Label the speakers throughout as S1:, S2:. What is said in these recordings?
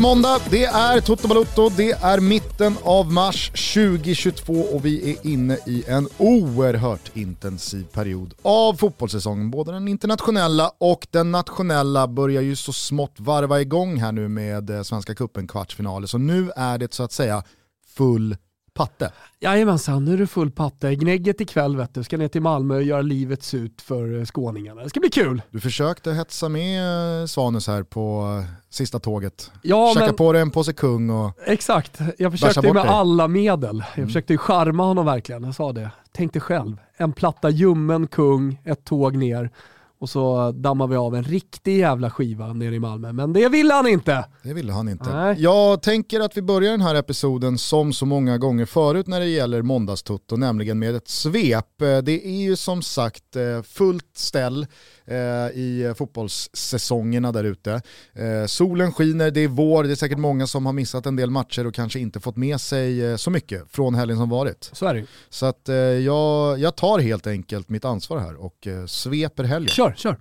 S1: är måndag, det är Toto Balotto, det är mitten av mars 2022 och vi är inne i en oerhört intensiv period av fotbollssäsongen. Både den internationella och den nationella börjar ju så smått varva igång här nu med eh, Svenska Cupen kvartsfinaler. Så nu är det så att säga full patte.
S2: Jajamensan, nu är det full patte. Gnägget ikväll vet du, ska ner till Malmö och göra livet ut för eh, skåningarna. Det ska bli kul.
S1: Du försökte hetsa med eh, Svanus här på eh, sista tåget.
S2: Ja,
S1: Käka
S2: men...
S1: på dig en påse kung och...
S2: Exakt, jag försökte med dig. alla medel. Jag mm. försökte charma honom verkligen, jag sa det. Tänk dig själv, en platta ljummen kung, ett tåg ner och så dammar vi av en riktig jävla skiva nere i Malmö. Men det ville han inte.
S1: Det ville han inte. Nej. Jag tänker att vi börjar den här episoden som så många gånger förut när det gäller måndagstutto, nämligen med ett svep. Det är ju som sagt eh, fullt ställ eh, i fotbollssäsongerna där ute. Eh, solen skiner, det är vår, det är säkert många som har missat en del matcher och kanske inte fått med sig så mycket från helgen som varit.
S2: Så är det
S1: Så att jag, jag tar helt enkelt mitt ansvar här och sveper helgen.
S2: Kör, kör.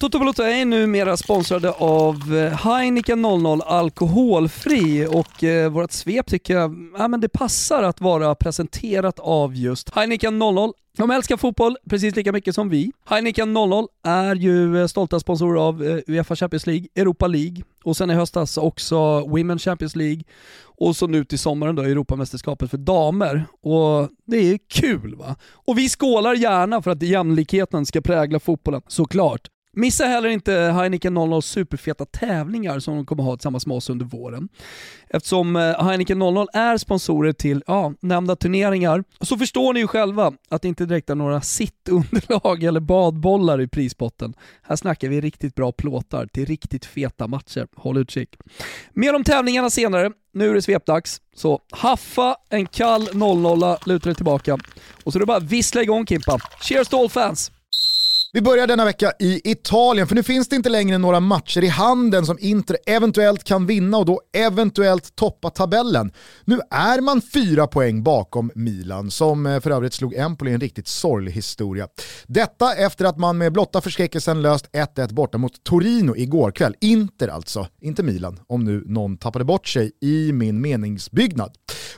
S2: Toto Balotto är numera sponsrade av eh, Heineken 00 Alkoholfri och eh, vårt svep tycker jag ja, men det passar att vara presenterat av just Heineken 00 de älskar fotboll precis lika mycket som vi. Heineken 00 är ju eh, stolta sponsorer av eh, Uefa Champions League, Europa League och sen i höstas också Women Champions League och så nu till sommaren då Europamästerskapet för damer. Och det är kul va? Och vi skålar gärna för att jämlikheten ska prägla fotbollen, såklart. Missa heller inte Heineken 00 superfeta tävlingar som de kommer ha tillsammans med oss under våren. Eftersom eh, Heineken 00 är sponsorer till ja, nämnda turneringar så förstår ni ju själva att det inte direkt är några sittunderlag eller badbollar i prispotten. Här snackar vi riktigt bra plåtar till riktigt feta matcher. Håll utkik. Mer om tävlingarna senare. Nu är det svepdags. Så haffa en kall 00 luta dig tillbaka och så är det bara att vissla igång Kimpa. Cheers to all fans!
S1: Vi börjar denna vecka i Italien, för nu finns det inte längre några matcher i handen som Inter eventuellt kan vinna och då eventuellt toppa tabellen. Nu är man fyra poäng bakom Milan, som eh, för övrigt slog Empoli en riktigt sorglig historia. Detta efter att man med blotta förskräckelsen löst 1-1 borta mot Torino igår kväll. Inter alltså, inte Milan, om nu någon tappade bort sig i min meningsbyggnad.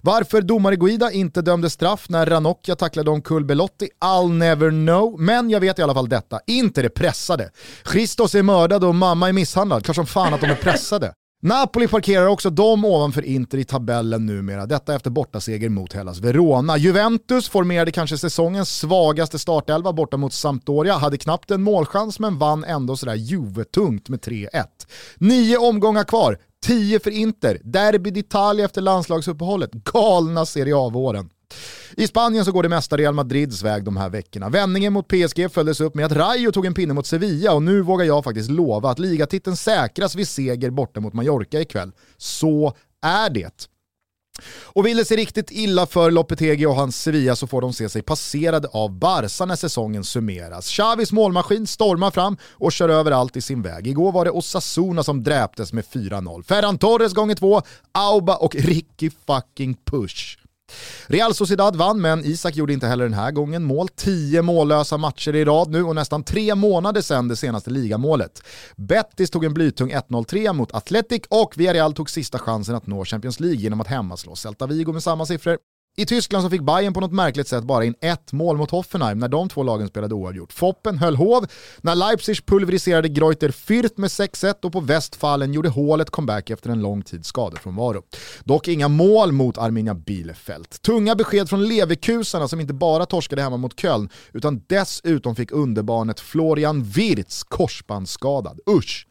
S1: Varför domare Guida inte dömde straff när Ranocchia tacklade omkull Belotti, I'll never know, men jag vet i alla fall detta. Inte det pressade. Christos är mördad och mamma är misshandlad. Klart som fan att de är pressade. Napoli parkerar också de ovanför Inter i tabellen numera. Detta efter bortaseger mot Hellas Verona. Juventus formerade kanske säsongens svagaste startelva borta mot Sampdoria. Hade knappt en målchans men vann ändå sådär juvetungt med 3-1. Nio omgångar kvar, 10 för Inter. Derby d'Italia efter landslagsuppehållet. Galna Serie A-våren. I Spanien så går det mesta Real Madrids väg de här veckorna. Vändningen mot PSG följdes upp med att Rayo tog en pinne mot Sevilla och nu vågar jag faktiskt lova att ligatiteln säkras vid seger borta mot Mallorca ikväll. Så är det. Och vill det sig riktigt illa för Lopetegi och hans Sevilla så får de se sig passerade av Barca när säsongen summeras. Xavis målmaskin stormar fram och kör över allt i sin väg. Igår var det Osasuna som dräptes med 4-0. Ferran Torres gånger två, Auba och Ricky fucking Push. Real Sociedad vann, men Isak gjorde inte heller den här gången mål. Tio mållösa matcher i rad nu och nästan tre månader sedan det senaste ligamålet. Betis tog en blytung 1-0-3 mot Athletic och Villarreal tog sista chansen att nå Champions League genom att hemmaslå Celta Vigo med samma siffror. I Tyskland så fick Bayern på något märkligt sätt bara in ett mål mot Hoffenheim när de två lagen spelade oavgjort. Foppen höll hov när Leipzig pulveriserade Greuter Fürth med 6-1 och på Westfalen gjorde hålet comeback efter en lång tids skadefrånvaro. Dock inga mål mot Arminia Bielefeld. Tunga besked från Leverkusarna som inte bara torskade hemma mot Köln utan dessutom fick underbarnet Florian Wirtz korsbandsskadad. Usch!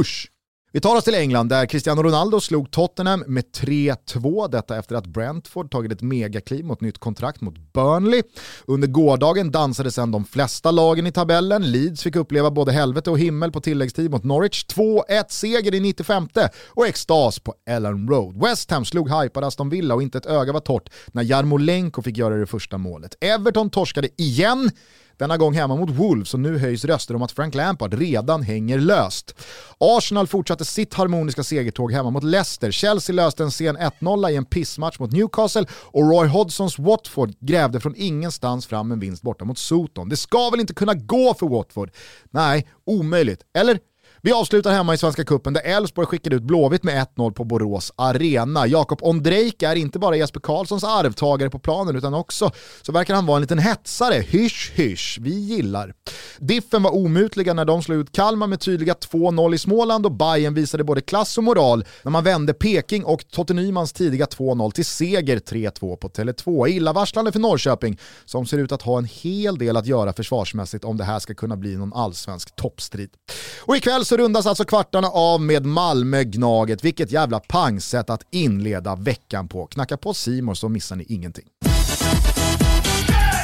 S1: Usch! Vi tar oss till England där Cristiano Ronaldo slog Tottenham med 3-2, detta efter att Brentford tagit ett megakliv mot nytt kontrakt mot Burnley. Under gårdagen dansade sedan de flesta lagen i tabellen. Leeds fick uppleva både helvete och himmel på tilläggstid mot Norwich. 2-1 seger i 95 och extas på Ellen Road. West Ham slog hypade Aston Villa och inte ett öga var torrt när Jarmolenko fick göra det första målet. Everton torskade igen denna gång hemma mot Wolves och nu höjs röster om att Frank Lampard redan hänger löst. Arsenal fortsatte sitt harmoniska segertåg hemma mot Leicester, Chelsea löste en sen 1-0 i en pissmatch mot Newcastle och Roy Hodgsons Watford grävde från ingenstans fram en vinst borta mot Soton. Det ska väl inte kunna gå för Watford? Nej, omöjligt. Eller? Vi avslutar hemma i Svenska Cupen där Elfsborg skickade ut Blåvitt med 1-0 på Borås Arena. Jakob Ondrejka är inte bara Jesper Karlssons arvtagare på planen utan också så verkar han vara en liten hetsare. Hysch hysch, vi gillar. Diffen var omutliga när de slog ut Kalmar med tydliga 2-0 i Småland och Bayern visade både klass och moral när man vände Peking och Totte Nymans tidiga 2-0 till seger 3-2 på Tele2. Illavarslande för Norrköping som ser ut att ha en hel del att göra försvarsmässigt om det här ska kunna bli någon allsvensk toppstrid. Och ikväll så rundas alltså kvartarna av med Malmö-Gnaget. Vilket jävla pangsätt att inleda veckan på. Knacka på Simor så missar ni ingenting.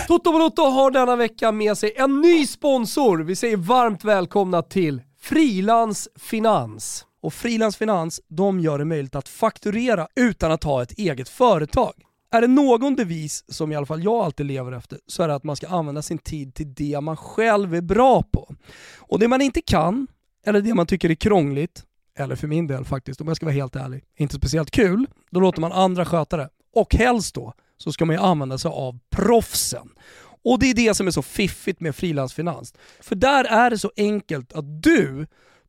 S3: Toto Balotto har denna vecka med sig en ny sponsor. Vi säger varmt välkomna till Frilans Finans.
S2: Och Frilans Finans, de gör det möjligt att fakturera utan att ha ett eget företag. Är det någon devis som i alla fall jag alltid lever efter så är det att man ska använda sin tid till det man själv är bra på. Och det man inte kan, eller det man tycker är krångligt, eller för min del faktiskt, om jag ska vara helt ärlig, inte speciellt kul, då låter man andra sköta det. Och helst då så ska man ju använda sig av proffsen. Och det är det som är så fiffigt med frilansfinans. För där är det så enkelt att du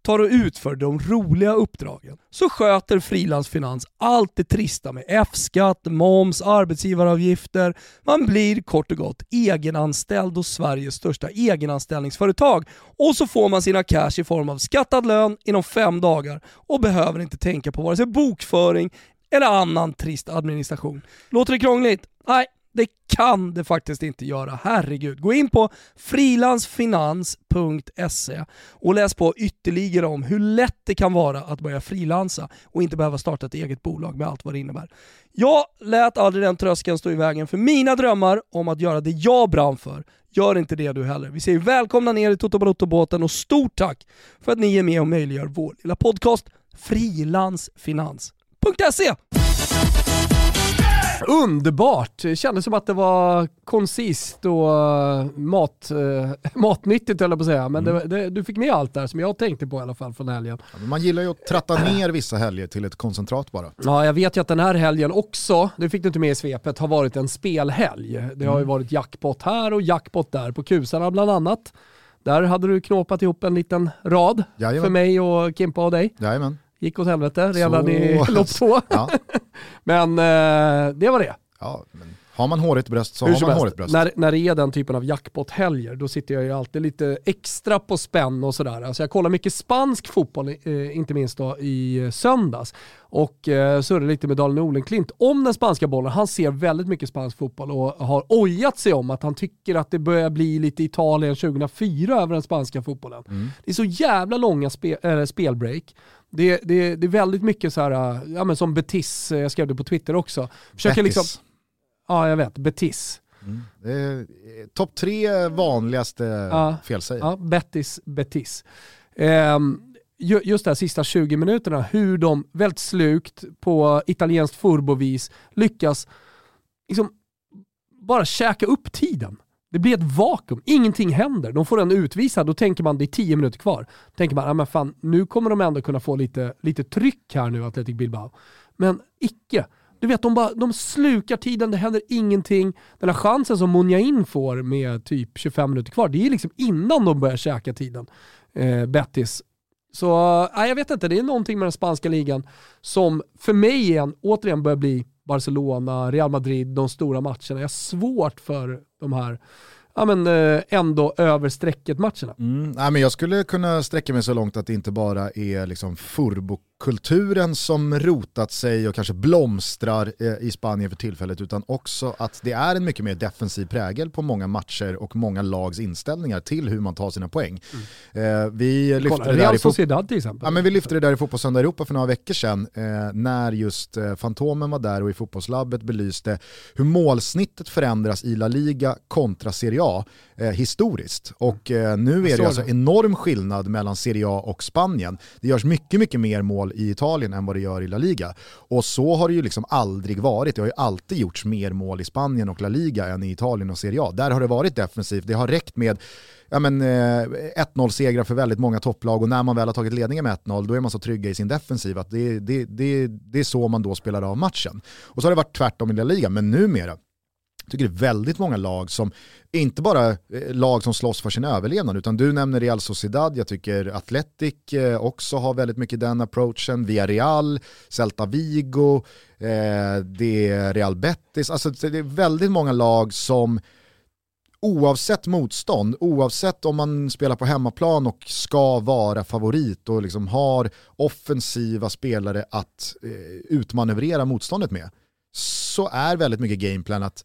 S2: tar och utför de roliga uppdragen så sköter frilansfinans allt det trista med F-skatt, moms, arbetsgivaravgifter. Man blir kort och gott egenanställd hos Sveriges största egenanställningsföretag och så får man sina cash i form av skattad lön inom fem dagar och behöver inte tänka på vare sig bokföring eller annan trist administration. Låter det krångligt? Nej, det kan det faktiskt inte göra, herregud. Gå in på frilansfinans.se och läs på ytterligare om hur lätt det kan vara att börja frilansa och inte behöva starta ett eget bolag med allt vad det innebär. Jag lät aldrig den tröskeln stå i vägen för mina drömmar om att göra det jag brann för. Gör inte det du heller. Vi säger välkomna ner i Toto Balotto-båten och stort tack för att ni är med och möjliggör vår lilla podcast frilansfinans.se.
S3: Underbart! Det kändes som att det var koncist och eh, mat, uh, matnyttigt höll jag på att säga. Men mm. det, det, du fick med allt där som jag tänkte på i alla fall från helgen.
S1: Ja, man gillar ju att tratta ner vissa helger till ett koncentrat bara.
S3: Ja, jag vet ju att den här helgen också, det fick du inte med i svepet, har varit en spelhelg. Det har ju mm. varit jackpot här och jackpot där på kusarna bland annat. Där hade du knåpat ihop en liten rad Jajamän. för mig och Kimpa och dig.
S1: Jajamän.
S3: Gick åt helvete redan Så... i lopp två. Ja. men eh, det var det.
S1: Ja, men har man hårigt bröst så Hur har man hårigt bröst.
S3: När, när det är den typen av jackpot-helger, då sitter jag ju alltid lite extra på spänn och sådär. Alltså jag kollar mycket spansk fotboll, eh, inte minst då i söndags. Och eh, surrar lite med Daniel Olenklint om den spanska bollen. Han ser väldigt mycket spansk fotboll och har ojat sig om att han tycker att det börjar bli lite Italien 2004 över den spanska fotbollen. Mm. Det är så jävla långa spe, äh, spelbreak. Det, det, det är väldigt mycket så här, ja men som Betis, jag skrev det på Twitter också.
S1: Försöker Betis. liksom,
S3: ja jag vet, Betis.
S1: Mm. Är topp tre vanligaste ja, felsägare.
S3: Ja, Betis, Betis. Um, just det här sista 20 minuterna, hur de väldigt slukt på italienskt furbovis lyckas liksom bara käka upp tiden. Det blir ett vakuum, ingenting händer. De får en utvisad, då tänker man det är 10 minuter kvar. Då tänker man, ja men fan, nu kommer de ändå kunna få lite, lite tryck här nu, Atletic Bilbao. Men icke. Du vet, de, bara, de slukar tiden, det händer ingenting. Den här chansen som Munjain får med typ 25 minuter kvar, det är liksom innan de börjar käka tiden, eh, Bettis. Så äh, jag vet inte, det är någonting med den spanska ligan som för mig igen, återigen börjar bli Barcelona, Real Madrid, de stora matcherna. Jag har svårt för de här ja, men, eh, ändå över strecket-matcherna.
S1: Mm, nej, men jag skulle kunna sträcka mig så långt att det inte bara är liksom furbokulturen som rotat sig och kanske blomstrar eh, i Spanien för tillfället utan också att det är en mycket mer defensiv prägel på många matcher och många lags inställningar till hur man tar sina poäng. Mm. Eh, vi, lyfte Kolla, det där i
S3: Sociedad till exempel.
S1: Ja, men vi lyfte det där i Fotbollssöndag Europa för några veckor sedan eh, när just Fantomen var där och i Fotbollslabbet belyste hur målsnittet förändras i La Liga kontra Serie A historiskt. Och nu är det alltså enorm skillnad mellan Serie A och Spanien. Det görs mycket, mycket mer mål mål i Italien än vad det gör i La Liga. Och så har det ju liksom aldrig varit. Det har ju alltid gjorts mer mål i Spanien och La Liga än i Italien och Serie A. Där har det varit defensivt. Det har räckt med ja, men, eh, 1-0-segrar för väldigt många topplag och när man väl har tagit ledningen med 1-0 då är man så trygga i sin defensiv att det, det, det, det är så man då spelar av matchen. Och så har det varit tvärtom i La Liga, men numera jag tycker det är väldigt många lag som, inte bara eh, lag som slåss för sin överlevnad, utan du nämner Real Sociedad, jag tycker Athletic eh, också har väldigt mycket den approachen, Villarreal, Celta Vigo, eh, det är Real Betis, alltså det är väldigt många lag som oavsett motstånd, oavsett om man spelar på hemmaplan och ska vara favorit och liksom har offensiva spelare att eh, utmanövrera motståndet med, så är väldigt mycket gameplan att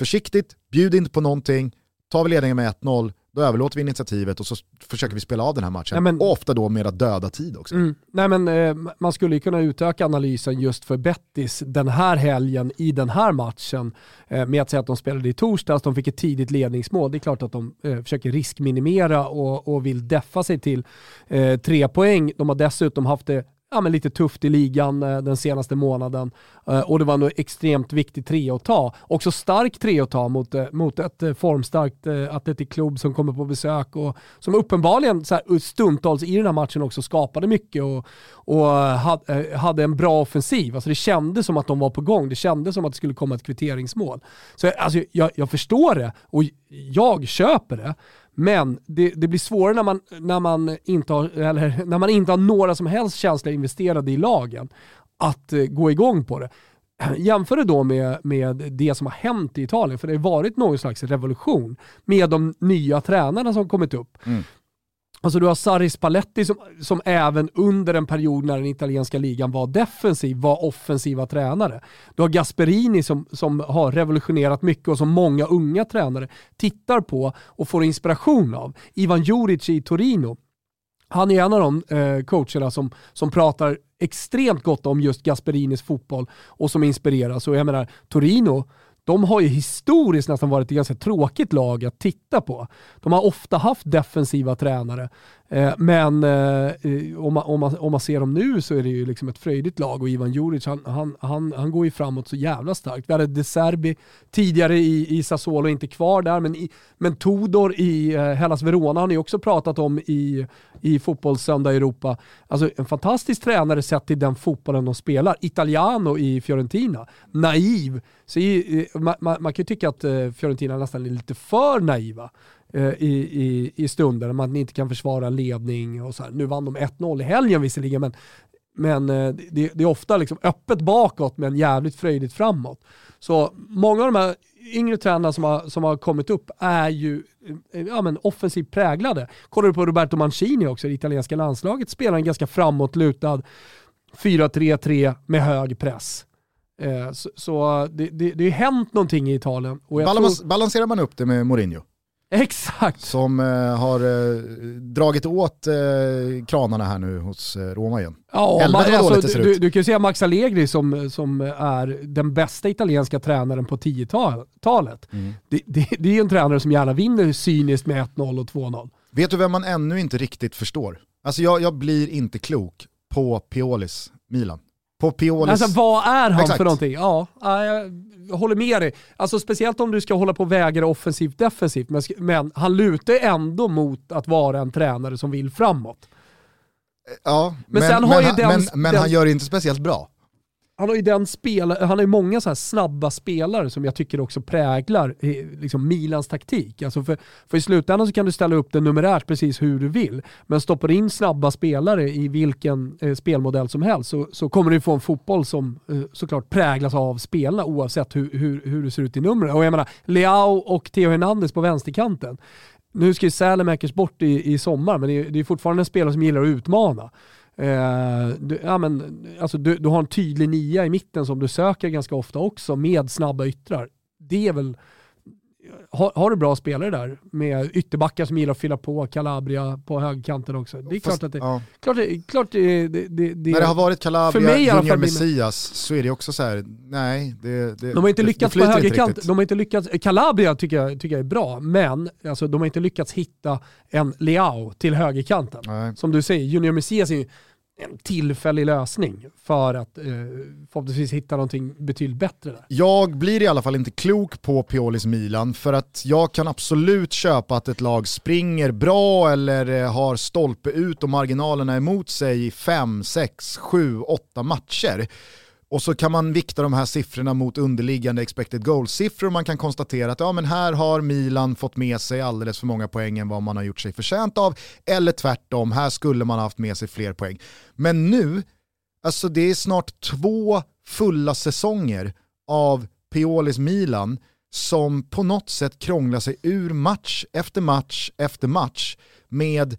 S1: försiktigt, bjud inte på någonting, tar vi ledningen med 1-0, då överlåter vi initiativet och så försöker vi spela av den här matchen. Ja, men, ofta då med att döda tid också. Mm,
S3: nej men eh, man skulle ju kunna utöka analysen just för Bettis den här helgen i den här matchen eh, med att säga att de spelade i torsdags, de fick ett tidigt ledningsmål. Det är klart att de eh, försöker riskminimera och, och vill deffa sig till eh, tre poäng. De har dessutom haft det ja, men lite tufft i ligan eh, den senaste månaden. Eh, och det var en extremt viktig tre att ta. Också stark tre att ta mot, eh, mot ett formstarkt Atletic Club som kommer på besök och som uppenbarligen så här, stundtals i den här matchen också skapade mycket och, och hade en bra offensiv. Alltså det kändes som att de var på gång. Det kändes som att det skulle komma ett kvitteringsmål. Så alltså, jag, jag förstår det och jag köper det. Men det, det, blir svårare när man, när, man inte har, eller när man inte har några som helst känslor investerade i lagen att eh, gå igång på det. Jämför det då med, med det som har hänt i Italien, för det har varit någon slags revolution med de nya tränarna som kommit upp. Mm. Alltså du har Sarri Spalletti som, som även under en period när den italienska ligan var defensiv var offensiva tränare. Du har Gasperini som, som har revolutionerat mycket och som många unga tränare tittar på och får inspiration av. Ivan Juric i Torino. Han är en av de eh, coacherna som, som pratar extremt gott om just Gasperinis fotboll och som inspireras. Och jag menar, Torino de har ju historiskt nästan varit ett ganska tråkigt lag att titta på. De har ofta haft defensiva tränare Eh, men eh, om, man, om, man, om man ser dem nu så är det ju liksom ett fröjdigt lag och Ivan Juric han, han, han, han går ju framåt så jävla starkt. Vi hade De Serbi tidigare i, i Sassuolo, inte kvar där, men, i, men Tudor i eh, Hellas Verona har ni också pratat om i, i Fotbollssöndag Europa. Alltså en fantastisk tränare sett till den fotbollen de spelar. Italiano i Fiorentina, naiv. Så i, man, man, man kan ju tycka att eh, Fiorentina nästan är lite för naiva. Eh, i, i, i stunder, man inte kan försvara ledning och så här. Nu vann de 1-0 i helgen visserligen, men, men eh, det, det, är ofta liksom öppet bakåt men jävligt fröjdigt framåt. Så många av de här yngre tränarna som har, som har kommit upp är ju eh, ja, men offensivt präglade. Kollar du på Roberto Mancini också, det italienska landslaget, spelar en ganska framåtlutad 4-3-3 med hög press. Så, så det, det, det har hänt någonting i Italien.
S1: Balans, tror... Balanserar man upp det med Mourinho?
S3: Exakt.
S1: Som eh, har eh, dragit åt eh, kranarna här nu hos eh, Roma igen.
S3: Ja, man, alltså, du, du, kan ju säga Max Allegri som, som är den bästa italienska tränaren på 10-talet. Mm. Det, det, det är ju en tränare som gärna vinner cyniskt med 1-0 och 2-0.
S1: Vet du vem man ännu inte riktigt förstår? Alltså jag, jag blir inte klok på Piolis Milan. På Piolis...
S3: Alltså vad är han Exakt. för någonting? Ja, jag håller med dig. Alltså speciellt om du ska hålla på och väga det offensivt defensivt. Men, men han lutar ändå mot att vara en tränare som vill framåt.
S1: Ja, men, men, men, han, den, men, han gör det inte speciellt bra
S3: han har ju den spel, han har ju många så snabba spelare som jag tycker också präglar eh, liksom Milans taktik. Alltså för, för i slutändan så kan du ställa upp det numerärt precis hur du vill, men stoppar du in snabba spelare i vilken eh, spelmodell som helst så, så kommer du få en fotboll som eh, såklart präglas av spelarna oavsett hur, hur, hur det ser ut i numren. Och jag menar, Leao och Theo Hernandez på vänsterkanten. Nu ska ju Sälemäkers bort i, i sommar, men det är, det är fortfarande en spelare som gillar att utmana. Eh, du, ja, men, alltså, du, du har en tydlig nia i mitten som du söker ganska ofta också med snabba yttrar. Det är väl har, har, du bra spelare där med ytterbackar som gillar att fylla på, Calabria på högerkanten också. Det är Fast, klart att det, ja. klart, klart det, det, det,
S1: När det har varit Calabria, Junior Messias så är det också så här, nej. Det,
S3: de har inte lyckats på högerkant. De har inte lyckats, Calabria tycker jag, tycker jag är bra, men alltså, de har inte lyckats hitta en Leao till högerkanten. Nej. Som du säger, Junior Messias är en tillfällig lösning för att eh, förhoppningsvis hitta någonting betydligt bättre där.
S1: Jag blir i alla fall inte klok på Piolis Milan för att jag kan absolut köpa att ett lag springer bra eller eh, har stolpe ut och marginalerna emot sig i 5, 6, 7, 8 matcher. Och så kan man vikta de här siffrorna mot underliggande expected goals-siffror och man kan konstatera att ja, men här har Milan fått med sig alldeles för många poäng än vad man har gjort sig förtjänt av. Eller tvärtom, här skulle man ha haft med sig fler poäng. Men nu, alltså det är snart två fulla säsonger av Piolis Milan som på något sätt krånglar sig ur match efter match efter match med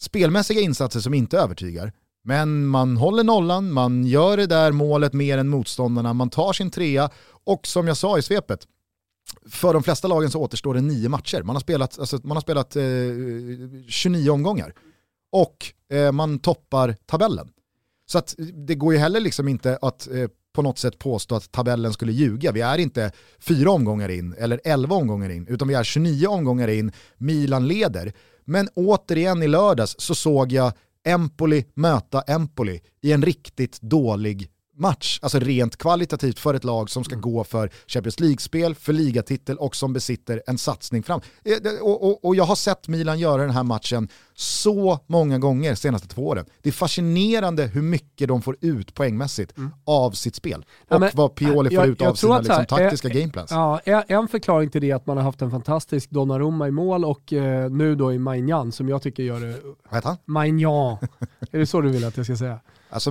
S1: spelmässiga insatser som inte övertygar men man håller nollan, man gör det där målet mer än motståndarna, man tar sin trea och som jag sa i svepet, för de flesta lagen så återstår det nio matcher. Man har spelat, alltså, man har spelat eh, 29 omgångar och eh, man toppar tabellen. Så att det går ju heller liksom inte att eh, på något sätt påstå att tabellen skulle ljuga. Vi är inte fyra omgångar in eller elva omgångar in, utan vi är 29 omgångar in, Milan leder. Men återigen i lördags så såg jag Empoli möta Empoli i en riktigt dålig match, alltså rent kvalitativt för ett lag som ska mm. gå för Champions League-spel, för ligatitel och som besitter en satsning fram. Eh, och, och, och, jag har sett Milan göra den här matchen så många gånger de senaste två åren. Det är fascinerande hur mycket de får ut poängmässigt mm. av sitt spel och men, vad Pioli får jag, ut av sina liksom, taktiska
S3: är,
S1: gameplans.
S3: Ja, en förklaring till det är att man har haft en fantastisk Donnarumma i mål och eh, nu då i Maignan som jag tycker gör det...
S1: Vad heter han?
S3: Maignan. är det så du vill att jag ska säga?
S1: Alltså,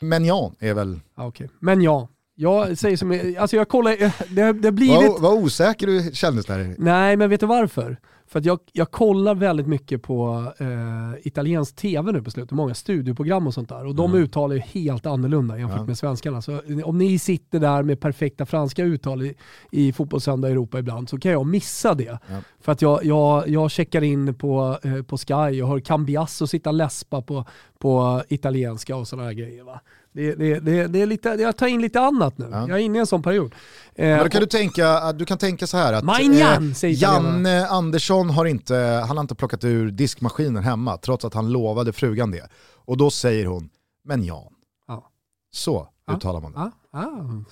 S1: Men ja, är väl...
S3: Okay. men ja. Jag säger som, alltså jag kollar, det, det blivit...
S1: Vad, vad osäker du kändes där.
S3: Nej, men vet du varför? För att jag, jag kollar väldigt mycket på eh, italiensk tv nu på slutet, många studioprogram och sånt där. Och de mm. uttalar ju helt annorlunda jämfört ja. med svenskarna. Så om ni sitter där med perfekta franska uttal i, i Fotbollssöndag Europa ibland så kan jag missa det. Ja. För att jag, jag, jag checkar in på, eh, på Sky och hör Cambiasso sitta läspa på, på italienska och sådana här grejer. Va? Det, det, det, det, är lite, jag tar in lite annat nu. Ja. Jag är inne i en sån period.
S1: Men då kan du, tänka, du kan tänka så här att
S3: eh,
S1: Janne Andersson har inte, han har inte plockat ur diskmaskinen hemma trots att han lovade frugan det. Och då säger hon, men Jan. Ja. Så uttalar man det.
S3: Ja.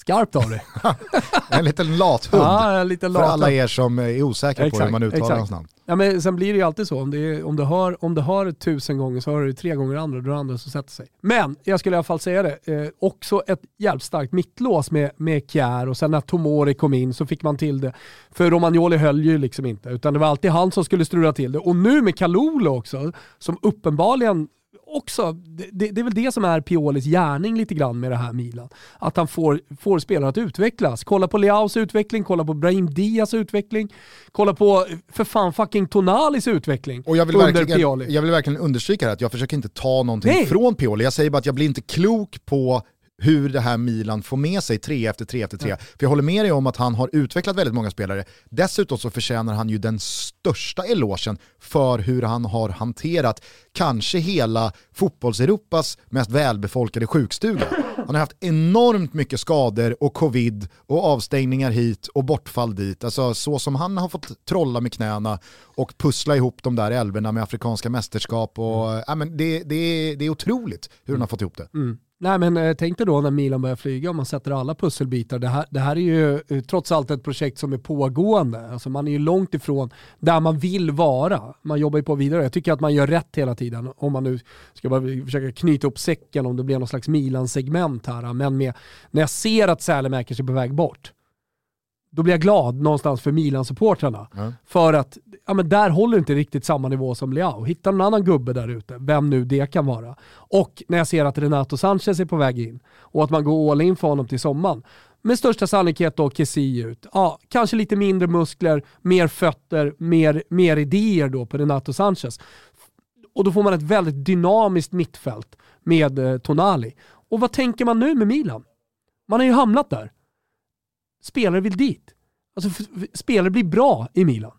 S3: Skarpt av dig.
S1: en liten lathund. Ja, en liten lathund. För alla er som är osäkra exakt, på hur man uttalar exakt. hans namn.
S3: Ja, men sen blir det ju alltid så, om, det är, om, du hör, om du hör tusen gånger så hör du tre gånger andra, då är det andra som sätter sig. Men jag skulle i alla fall säga det, eh, också ett jävligt starkt mittlås med, med Kjär och sen när Tomori kom in så fick man till det. För Romagnoli höll ju liksom inte, utan det var alltid han som skulle strula till det. Och nu med Kalulu också, som uppenbarligen också, det, det, är väl det som är Piolis gärning lite grann med det här Milan. Att han får, får spelare att utvecklas. Kolla på Leaus utveckling, kolla på Brahim Diaz utveckling, kolla på för fan fucking Tonalis utveckling
S1: och jag vill under Pioli. Jag vill verkligen understryka att jag försöker inte ta någonting Nej. från Pioli. Jag säger bara att jag blir inte klok på hur det här Milan får med sig tre efter tre efter tre. Ja. För jag håller med dig om att han har utvecklat väldigt många spelare. Dessutom så förtjänar han ju den största elogen för hur han har hanterat kanske hela fotbollseuropas mest välbefolkade sjukstuga. Han har haft enormt mycket skador och covid och avstängningar hit och bortfall dit. Alltså så som han har fått trolla med knäna och pussla ihop de där älvorna med afrikanska mästerskap. Och, mm. ja, men det, det, det är otroligt hur han har fått ihop det.
S3: Mm. Nej men eh, tänk dig då när Milan börjar flyga och man sätter alla pusselbitar. Det här, det här är ju eh, trots allt ett projekt som är pågående. Alltså man är ju långt ifrån där man vill vara. Man jobbar ju på vidare. Jag tycker att man gör rätt hela tiden. Om man nu ska bara försöka knyta upp säcken om det blir någon slags Milan-segment här. Men med, när jag ser att Sälemäkers är på väg bort då blir jag glad någonstans för Milan-supportrarna. Mm. För att ja, men där håller inte riktigt samma nivå som Leao. Hitta någon annan gubbe där ute, vem nu det kan vara. Och när jag ser att Renato Sanchez är på väg in och att man går all in för honom till sommaren. med största sannolikhet då Kessie ut. Ja, kanske lite mindre muskler, mer fötter, mer, mer idéer då på Renato Sanchez. Och då får man ett väldigt dynamiskt mittfält med eh, Tonali. Och vad tänker man nu med Milan? Man har ju hamnat där. Spelare vill dit. Alltså, spelare blir bra i Milan.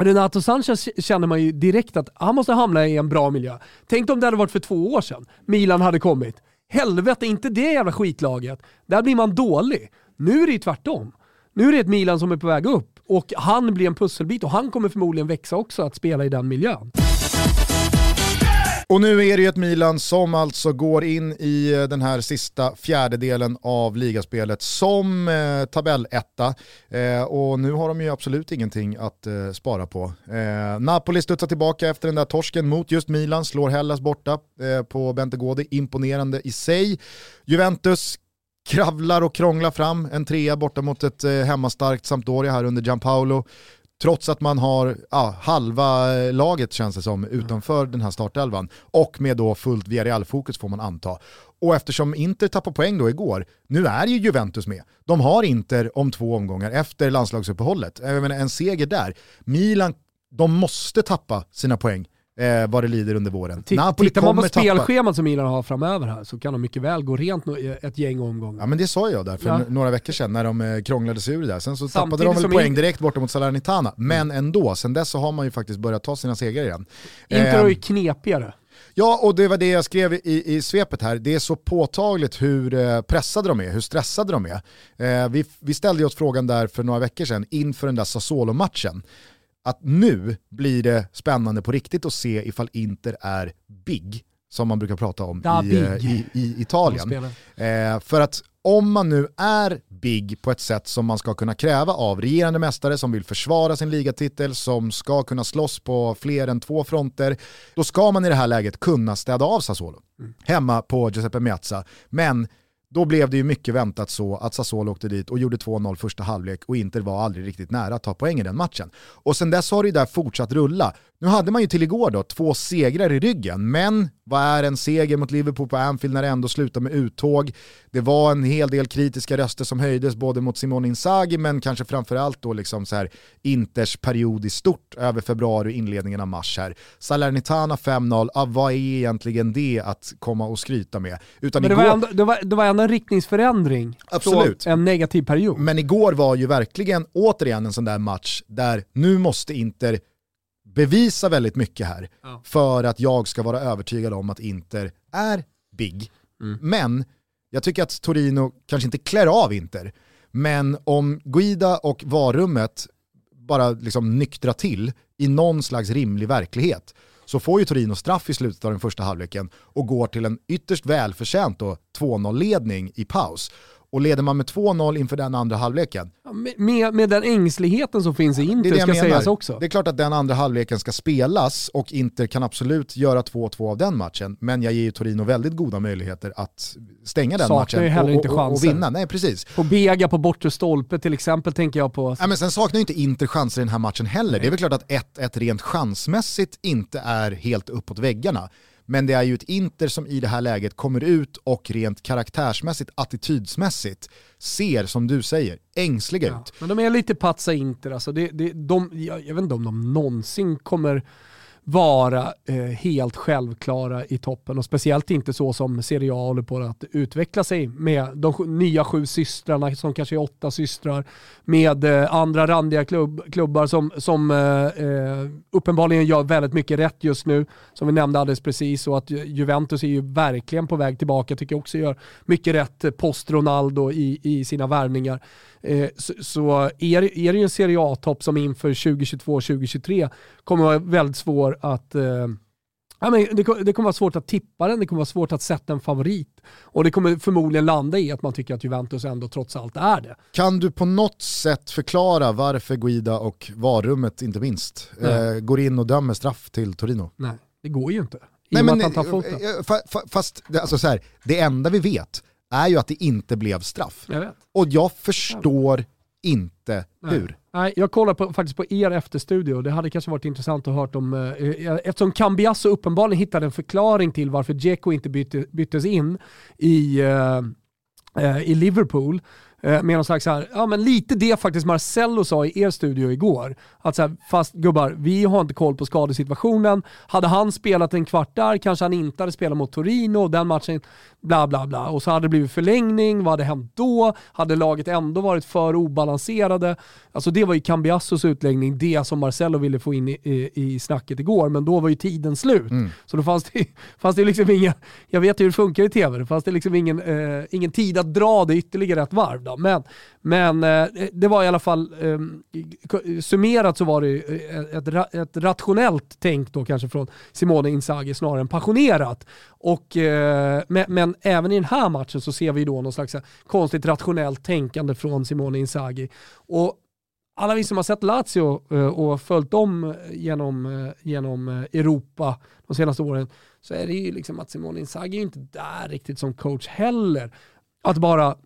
S3: Renato Sanchez känner man ju direkt att han måste hamna i en bra miljö. Tänk om det hade varit för två år sedan. Milan hade kommit. Helvete, inte det jävla skitlaget. Där blir man dålig. Nu är det ju tvärtom. Nu är det ett Milan som är på väg upp och han blir en pusselbit och han kommer förmodligen växa också att spela i den miljön.
S1: Och nu är det ju ett Milan som alltså går in i eh, den här sista fjärdedelen av ligaspelet som eh, tabelletta. Eh, och nu har de ju absolut ingenting att eh, spara på. Eh, Napoli studsar tillbaka efter den där torsken mot just Milan, slår Hellas borta eh, på Bentegodi, imponerande i sig. Juventus kravlar och krånglar fram en trea borta mot ett eh, hemmastarkt Sampdoria här under Gianpaolo. Trots att man har ja, halva laget känns det som utanför den här startelvan. Och med då fullt Villarreal-fokus får man anta. Och eftersom Inter tappade poäng då igår, nu är ju Juventus med. De har Inter om två omgångar efter landslagsuppehållet. Jag menar, en seger där. Milan, de måste tappa sina poäng eh, vad det lider under våren.
S3: T Napoli tittar man på spelschemat som Milan har framöver här så kan de mycket väl gå rent ett gäng omgångar.
S1: Ja men det sa jag där för ja. några veckor sedan när de eh, krånglade sig ur det där. Sen så Samtidigt tappade de väl poäng direkt borta mot Salernitana. Men mm. ändå, sen dess så har man ju faktiskt börjat ta sina segrar igen.
S3: Inter är ju ehm, knepigare.
S1: Ja, och det var det jag skrev i, i svepet här. Det är så påtagligt hur eh, pressade de är, hur stressade de är. Eh, vi, vi ställde oss frågan där för några veckor sedan inför den där Sassuolo-matchen att nu blir det spännande på riktigt att se ifall Inter är big, som man brukar prata om i, eh, i, i, Italien. Eh, för att om man nu är big på ett sätt som man ska kunna kräva av regerande mästare som vill försvara sin ligatitel, som ska kunna slåss på fler än två fronter, då ska man i det här läget kunna städa av Sassuolo. Mm. Hemma på Giuseppe Meazza. Men då blev det ju mycket väntat så att Sassuolo åkte dit och gjorde 2-0 första halvlek och Inter var aldrig riktigt nära att ta poäng i den matchen. Och sen dess har det ju där fortsatt rulla. Nu hade man ju till igår då två segrar i ryggen, men vad är en seger mot Liverpool på Anfield när det ändå slutar med uttåg? Det var en hel del kritiska röster som höjdes både mot Simone Inzaghi men kanske framförallt då liksom så här Inters period i stort över februari och inledningen av mars här. Salernitana 5-0, ah, vad är egentligen det att komma och skryta med?
S3: Utan men det, igår... var ändå, det, var, det var ändå en riktningsförändring
S1: Absolut.
S3: från en negativ period.
S1: Men igår var ju verkligen återigen en sån där match där nu måste Inter bevisa väldigt mycket här ja. för att jag ska vara övertygad om att Inter är big. Mm. Men jag tycker att Torino kanske inte klär av Inter. Men om Guida och varummet bara liksom nyktra till i någon slags rimlig verklighet så får ju Torino straff i slutet av den första halvleken och går till en ytterst välförtjänt 2-0-ledning i paus. Och leder man med 2-0 inför den andra halvleken.
S3: Ja, med, med den ängsligheten som finns i Inter det det ska sägas också.
S1: Det är klart att den andra halvleken ska spelas och Inter kan absolut göra 2-2 av den matchen. Men jag ger ju Torino väldigt goda möjligheter att stänga den
S3: saknar
S1: matchen
S3: heller och, inte och,
S1: och, vinna. Nej, precis.
S3: På Bega på bortre stolpe till exempel tänker jag på.
S1: Ja, men sen saknar ju inte Inter chanser i den här matchen heller. Nej. Det är väl klart att 1-1 rent chansmässigt inte är helt uppåt väggarna. Men det är ju ett Inter som i det här läget kommer ut och rent karaktärsmässigt, attitydsmässigt ser, som du säger, ängsliga ja, ut.
S3: Men de är lite patsa Inter, alltså det, det, de, jag, jag vet inte om de någonsin kommer vara eh, helt självklara i toppen. Och speciellt inte så som Serie A håller på att utveckla sig med de nya sju systrarna som kanske är åtta systrar med eh, andra randiga klubb, klubbar som, som eh, eh, uppenbarligen gör väldigt mycket rätt just nu. Som vi nämnde alldeles precis. Och att Juventus är ju verkligen på väg tillbaka tycker jag också gör mycket rätt eh, post Ronaldo i, i sina värvningar. Eh, så, så är, är det ju en Serie A-topp som inför 2022-2023 kommer vara väldigt svår att eh, Ja, men det, det, kommer vara svårt att tippa den, det kommer vara svårt att sätta en favorit. Och det kommer förmodligen landa i att man tycker att Juventus ändå trots allt är det.
S1: Kan du på något sätt förklara varför Guida och varummet inte minst eh, går in och dömer straff till Torino?
S3: Nej, det går ju inte.
S1: Nej, men, eh, fast alltså så här, det enda vi vet är ju att det inte blev straff.
S3: Jag
S1: och jag förstår jag inte
S3: Nej.
S1: hur.
S3: Nej, jag kollar på, faktiskt på er efterstudio. Det hade kanske varit intressant att höra om, eh, eh, eftersom Cambiasso uppenbarligen hittade en förklaring till varför Dzeko inte bytte, byttes in i, eh, eh i Liverpool Eh, med någon slags så här, ja men lite det faktiskt Marcello sa i er studio igår. Att så här, fast gubbar, vi har inte koll på skadesituationen. Hade han spelat en kvart där kanske han inte hade spelat mot Torino, den matchen, bla bla bla. Och så hade det blivit förlängning, vad hade hänt då? Hade laget ändå varit för obalanserade? Alltså det var ju Cambiassos utläggning, det som Marcello ville få in i, i, i snacket igår, men då var ju tiden slut. Mm. Så då fanns det, fanns det liksom inga, jag vet hur det funkar i tv, det fanns det liksom ingen, eh, ingen tid att dra det ytterligare ett varv. Då. Men, men eh, det var i alla fall, eh, summerat så var det ett, ett, ett rationellt tänk då kanske från Simone Inzaghi snarare än passionerat. Och, eh, men, men, även i den här matchen så ser vi då någon slags eh, konstigt rationellt tänkande från Simone Inzaghi. Och alla vi som har sett Lazio eh, och följt dem eh, genom, genom Europa de senaste åren så är det ju liksom att Simone Inzaghi är inte där riktigt som coach heller. Att bara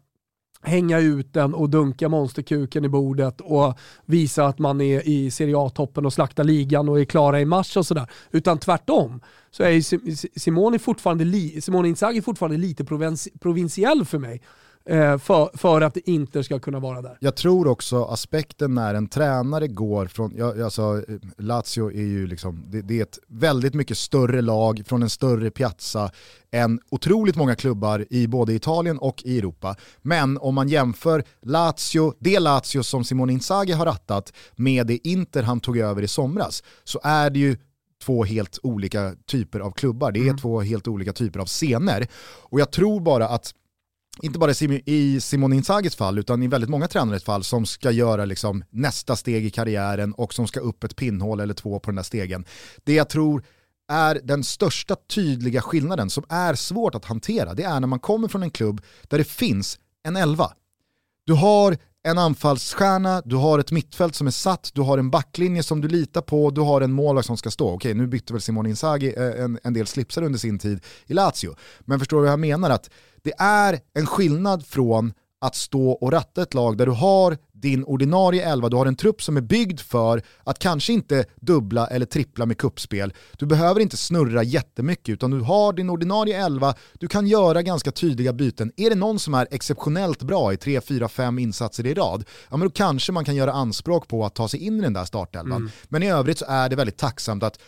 S3: hänga ut den och dunka monsterkuken i bordet och visa att man är i Serie A-toppen och slakta ligan och är klara i mars och sådär. Utan tvärtom så är Simone, fortfarande Simone Inzaghi fortfarande lite provinciell för mig. Eh, för, för att det inte ska kunna vara där.
S1: Jag tror också aspekten när en tränare går från, jag, alltså, Lazio är ju liksom, det, det, är ett väldigt mycket större lag från en större piazza än otroligt många klubbar i både Italien och i Europa. Men om man jämför Lazio, det Lazio som Simone Inzaghi har rattat med det Inter han tog över i somras så är det ju två helt olika typer av klubbar. Det är mm. två helt olika typer av scener. Och jag tror bara att inte bara i Simon Inzagis fall, utan i väldigt många tränares fall som ska göra liksom nästa steg i karriären och som ska upp ett pinnhål eller två på den där stegen. Det jag tror är den största tydliga skillnaden som är svårt att hantera, det är när man kommer från en klubb där det finns en elva. Du har en anfallsstjärna, du har ett mittfält som är satt, du har en backlinje som du litar på, du har en målvakt som ska stå. Okej, nu bytte väl Simone Inzaghi eh, en, en del slipsar under sin tid i Lazio. Men förstår du vad jag menar? Att det är en skillnad från att stå och ratta ett lag där du har din ordinarie elva, du har en trupp som är byggd för att kanske inte dubbla eller trippla med kuppspel. Du behöver inte snurra jättemycket utan du har din ordinarie elva, du kan göra ganska tydliga byten. Är det någon som är exceptionellt bra i 3, 4, 5 insatser i rad, ja men då kanske man kan göra anspråk på att ta sig in i den där startelvan. Mm. Men i övrigt så är det väldigt tacksamt att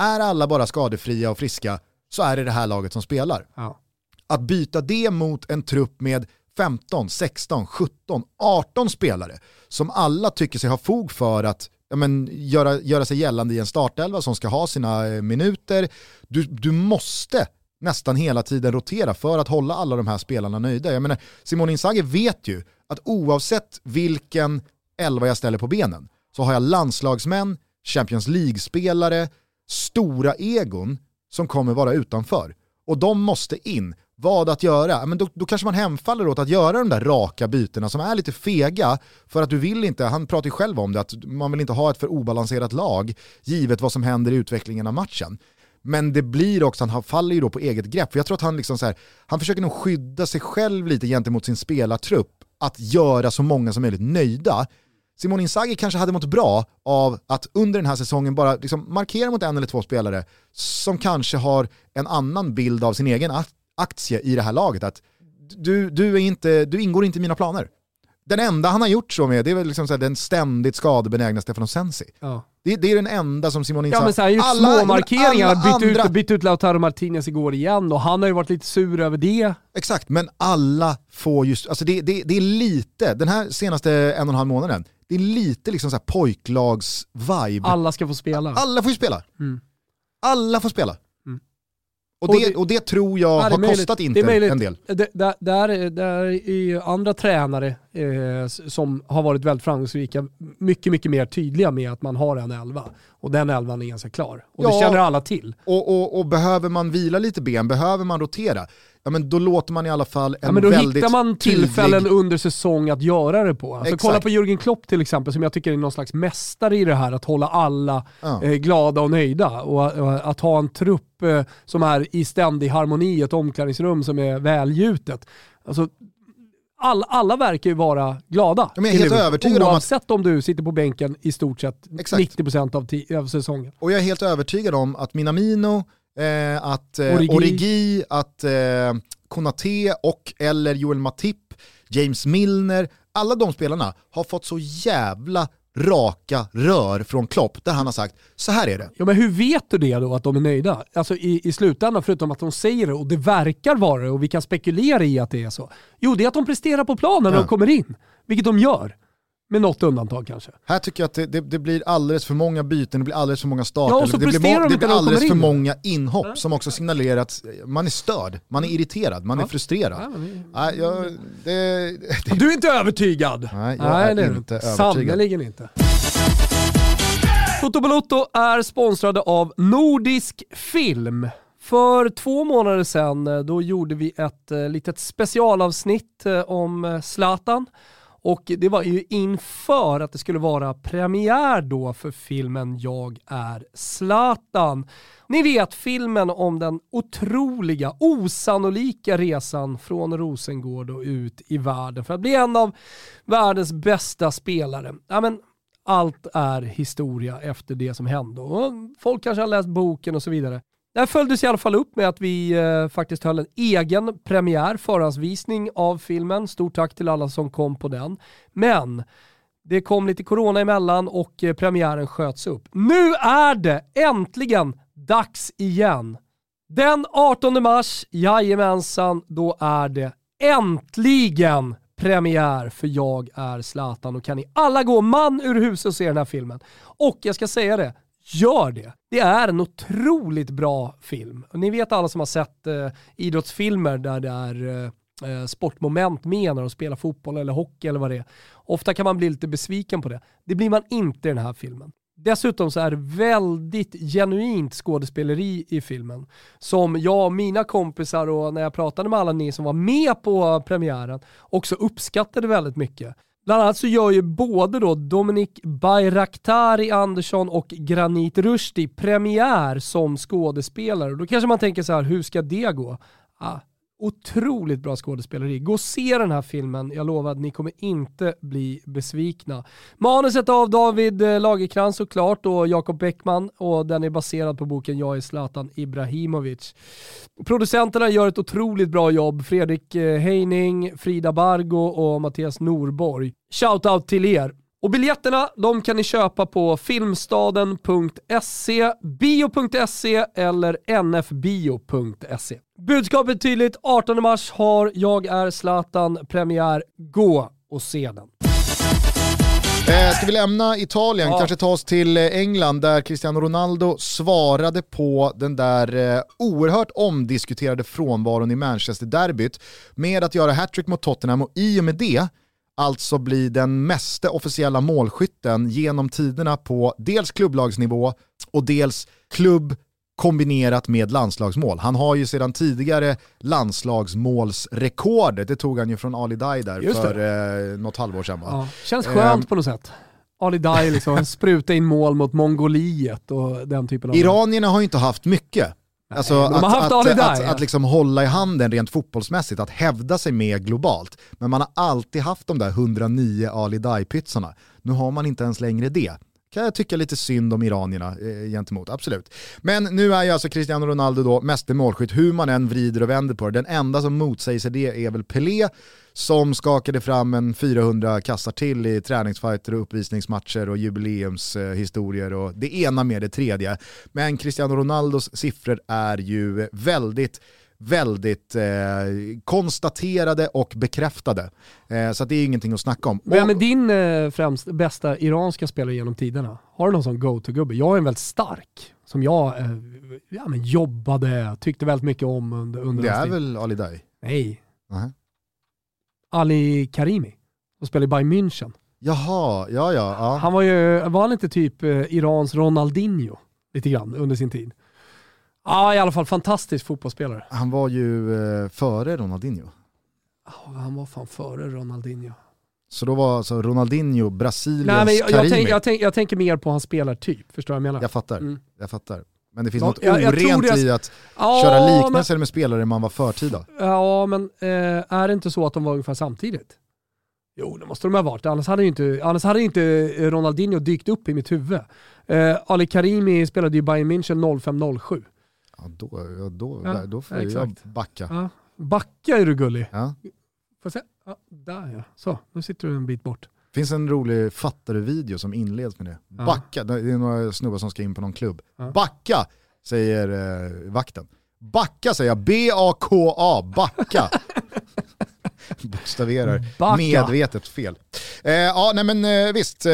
S1: är alla bara skadefria och friska så är det det här laget som spelar. Ja. Att byta det mot en trupp med 15, 16, 17, 18 spelare som alla tycker sig ha fog för att ja, men, göra, göra sig gällande i en startelva som ska ha sina eh, minuter. Du, du måste nästan hela tiden rotera för att hålla alla de här spelarna nöjda. Jag menar, Simone Inzaghi vet ju att oavsett vilken elva jag ställer på benen så har jag landslagsmän, Champions League-spelare, stora egon som kommer vara utanför. Och de måste in vad att göra, men då, då kanske man hemfaller åt att göra de där raka bytena som är lite fega för att du vill inte, han pratar ju själv om det, att man vill inte ha ett för obalanserat lag givet vad som händer i utvecklingen av matchen. Men det blir också, han faller ju då på eget grepp. För jag tror att han, liksom så här, han försöker nog skydda sig själv lite gentemot sin spelartrupp, att göra så många som möjligt nöjda. Simon Inzaghi kanske hade mått bra av att under den här säsongen bara liksom markera mot en eller två spelare som kanske har en annan bild av sin egen aktie i det här laget att du, du, är inte, du ingår inte i mina planer. Den enda han har gjort så med det är väl liksom så den ständigt skadebenägna Stefano Sensi. Ja. Det, det, är den enda som Simon Inzaghi...
S3: Ja men så här, gjort alla, små markeringar, bytt, andra... ut, bytt ut Lautaro Martinez igår igen och han har ju varit lite sur över det.
S1: Exakt, men alla får just, alltså det, det, det är lite, den här senaste en och en halv månaden, det är lite liksom så pojklags-vibe.
S3: Alla ska få spela.
S1: Alla får ju spela. Mm. Alla får spela. Och, det, och det tror jag har möjligt. kostat Inter en del.
S3: Det, där, där, där är andra tränare eh, som har varit väldigt framgångsrika mycket, mycket mer tydliga med att man har en elva. Och den elvan är ganska klar. Och ja, det känner alla till.
S1: Och, och, och behöver man vila lite ben, behöver man rotera, ja men då låter man i alla fall en
S3: ja, men då
S1: väldigt
S3: hittar man tillfällen tydlig... under säsong att göra det på. Alltså, kolla på Jürgen Klopp till exempel, som jag tycker är någon slags mästare i det här, att hålla alla ja. eh, glada och nöjda. Och, och, att ha en trupp eh, som är i ständig harmoni, ett omklädningsrum som är välgjutet. Alltså, all, alla verkar ju vara glada.
S1: Jag är helt övertygad
S3: Oavsett om, att... om du sitter på bänken i stort sett Exakt. 90% av, av säsongen.
S1: Och jag är helt övertygad om att Minamino, eh, att eh, Origi. Origi, att eh, Konate och eller Joel Matip James Milner, alla de spelarna har fått så jävla raka rör från Klopp där han har sagt så här är det.
S3: Ja, men hur vet du det då att de är nöjda? Alltså i, i slutändan, förutom att de säger det och det verkar vara det och vi kan spekulera i att det är så. Jo, det är att de presterar på planen när
S1: Ja.
S3: de kommer in. Vilket de gör. Med något undantag kanske.
S1: Här tycker jag att det, det, det blir alldeles för många byten, det blir alldeles för många starter,
S3: Ja,
S1: det, blir,
S3: de
S1: det blir alldeles
S3: kommer
S1: för
S3: in.
S1: många inhopp som också signalerar att man är störd, man är irriterad, man är frustrerad.
S3: Ja, men det-
S1: Nej, jag,
S3: Du är inte övertygad.
S1: Nej, jag är
S3: det du
S1: inte övertygad.
S3: Sannerligen inte. Toto Balotto är sponsrade av Nordisk Film. För två månader sedan eh, då gjorde vi ett eh, litet specialavsnitt eh, om Zlatan. Och det var ju inför att det skulle vara premiär då för filmen Jag är Zlatan. Ni vet filmen om den otroliga, osannolika resan från Rosengård och ut i världen för att bli en av världens bästa spelare. Ja, men allt är historia efter det som hände och folk kanske har läst boken och så vidare. Det här följdes i alla fall upp med att vi eh, faktiskt höll en egen premiär, förhandsvisning av filmen. Stort tack till alla som kom på den. Men det kom lite corona emellan och eh, premiären sköts upp. Nu är det äntligen dags igen. Den 18 mars, jajamensan, då är det äntligen premiär för Jag är Zlatan och kan ni alla gå man ur huset och se den här filmen. Och jag ska säga det, gör det. Det är en otroligt bra film. Och ni vet alla som har sett eh, idrottsfilmer där det är eh, eh, sportmoment med när de spelar fotboll eller hockey eller vad det är. Ofta kan man bli lite besviken på det. Det blir man inte i den här filmen. Dessutom så är det väldigt genuint skådespeleri i filmen. Som jag och mina kompisar och när jag pratade med alla ni som var med på premiären också uppskattade väldigt mycket. Bland annat så gör ju både då Dominik Bayraktari Andersson och Granit Rushdie premiär som skådespelare. Och Då kanske man tänker så här, hur ska det gå? Ah, otroligt bra skådespeleri. Gå och se den här filmen, jag lovar att ni kommer inte bli besvikna. Manuset av David Lagerkrans Lagercrantz såklart och Jakob Bäckman och den är baserad på boken Jag är Zlatan Ibrahimovic. Producenterna gör ett otroligt bra jobb, Fredrik eh, Heining, Frida Bargo och Mattias Norborg. Shoutout till er. Och biljetterna de kan ni köpa på filmstaden.se, bio.se eller nfbio.se. Budskapet tydligt, 18 mars har Jag är Zlatan premiär. Gå och se den.
S1: Eh, ska vi lämna Italien,
S3: Ja.
S1: kanske ta oss till eh, England där Cristiano Ronaldo svarade på den där eh, oerhört omdiskuterade frånvaron i Manchester-derbyt med att göra hattrick mot Tottenham och i och med det alltså bli den meste officiella målskytten genom tiderna på dels klubblagsnivå och dels klubb kombinerat med landslagsmål. Han har ju sedan tidigare landslagsmålsrekordet, det tog han ju från Ali Dai där
S3: Just det.
S1: för eh, något halvår sedan va?
S3: Ja. Känns skönt på något sätt. Ali Dai liksom, spruta in mål mot Mongoliet och den typen av...
S1: Iranierna har ju inte haft mycket. Alltså
S3: de
S1: att, att, att,
S3: Dai,
S1: att,
S3: ja.
S1: att liksom hålla i handen rent fotbollsmässigt, att hävda sig med globalt. Men man har alltid haft de där 109 Ali Dai-pytsarna. Nu har man inte ens längre det. Kan jag tycka lite synd om iranierna eh, gentemot, absolut. Men nu är ju alltså Cristiano Ronaldo då meste målskytt, hur man än vrider och vänder på det. Den enda som motsäger sig det är väl Pelé, som skakade fram en 400 kassar till i träningsfighter och uppvisningsmatcher och jubileumshistorier och det ena med det tredje. Men Cristiano Ronaldos siffror är ju väldigt väldigt eh, konstaterade och bekräftade. Eh, så det är ingenting att snacka om.
S3: Vem är din eh, främst bästa iranska spelare genom tiderna? Har du någon sån go-to-gubbe? Jag är en väldigt stark, som jag eh, ja, men jobbade, tyckte väldigt mycket om under, under
S1: det är väl Ali Dai?
S3: Nej,
S1: Nähä.
S3: Ali Karimi, som spelar i Bayern München.
S1: Jaha, ja ja. ja.
S3: Han var ju, var han inte typ eh, Irans Ronaldinho? Lite grann under sin tid. Ja, i alla fall fantastisk fotbollsspelare.
S1: Han var ju eh, före Ronaldinho.
S3: Ja, han var fan före Ronaldinho.
S1: Så då var alltså Ronaldinho Brasiliens
S3: Nej, men jag, jag, tänk, jag, tänk, jag tänker mer på hans spelartyp, förstår du vad jag menar?
S1: Jag fattar,
S3: Mm.
S1: jag fattar. Men det finns
S3: Ja,
S1: något
S3: jag- jag
S1: orent
S3: det-
S1: i att
S3: Ja,
S1: köra
S3: men-
S1: liknelser med spelare man var förtida.
S3: Ja, men eh, är det inte så att de var ungefär samtidigt? Jo, det måste de ha varit. Annars hade ju inte, annars hade inte Ronaldinho dykt upp i mitt huvud. Eh, Ali Karimi spelade ju Bayern München 05-07.
S1: Ja, då, ja, då,
S3: Ja,
S1: där, då får jag
S3: exakt.
S1: backa.
S3: Ja. Backa är du gullig.
S1: Ja.
S3: Får jag se? Ja, där ja. Så, nu sitter du en bit bort.
S1: Det finns en rolig fattare-video som inleds med det.
S3: Ja.
S1: Backa, det är några snubbar som ska in på någon klubb.
S3: Ja.
S1: Backa, säger eh, vakten. Backa säger jag, B-A-K-A, backa. Bokstaverar
S3: Backa.
S1: medvetet fel. Eh, ja, nej men eh, visst, eh,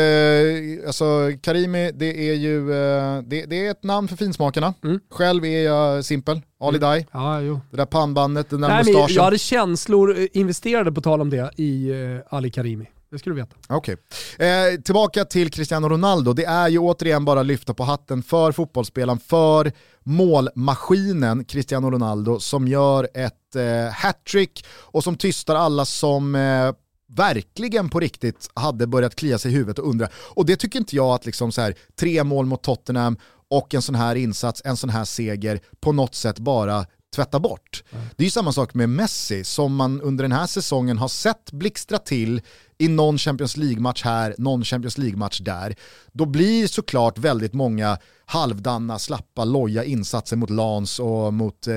S1: alltså Karimi, det är ju eh, det, det är ett namn för finsmakarna.
S3: Mm.
S1: Själv är jag simpel, Ali Dai.
S3: Ja, jo.
S1: Det där pannbandet, den där
S3: Nej,
S1: mustaschen.
S3: jag hade känslor eh, investerade på tal om det i eh, Ali Karimi. Det ska du veta.
S1: Okej. Eh, tillbaka till Cristiano Ronaldo. Det är ju återigen bara att lyfta på hatten för fotbollsspelaren, för målmaskinen Cristiano Ronaldo som gör ett eh, hattrick och som tystar alla som eh, verkligen på riktigt hade börjat klia sig i huvudet och undra. Och det tycker inte jag att liksom så här, tre mål mot Tottenham och en sån här insats, en sån här seger på något sätt bara tvätta bort. Det är ju samma sak med Messi som man under den här säsongen har sett blixtra till i någon Champions League-match här, någon Champions League-match där. Då blir såklart väldigt många halvdanna, slappa, loja insatser mot Lens och mot eh,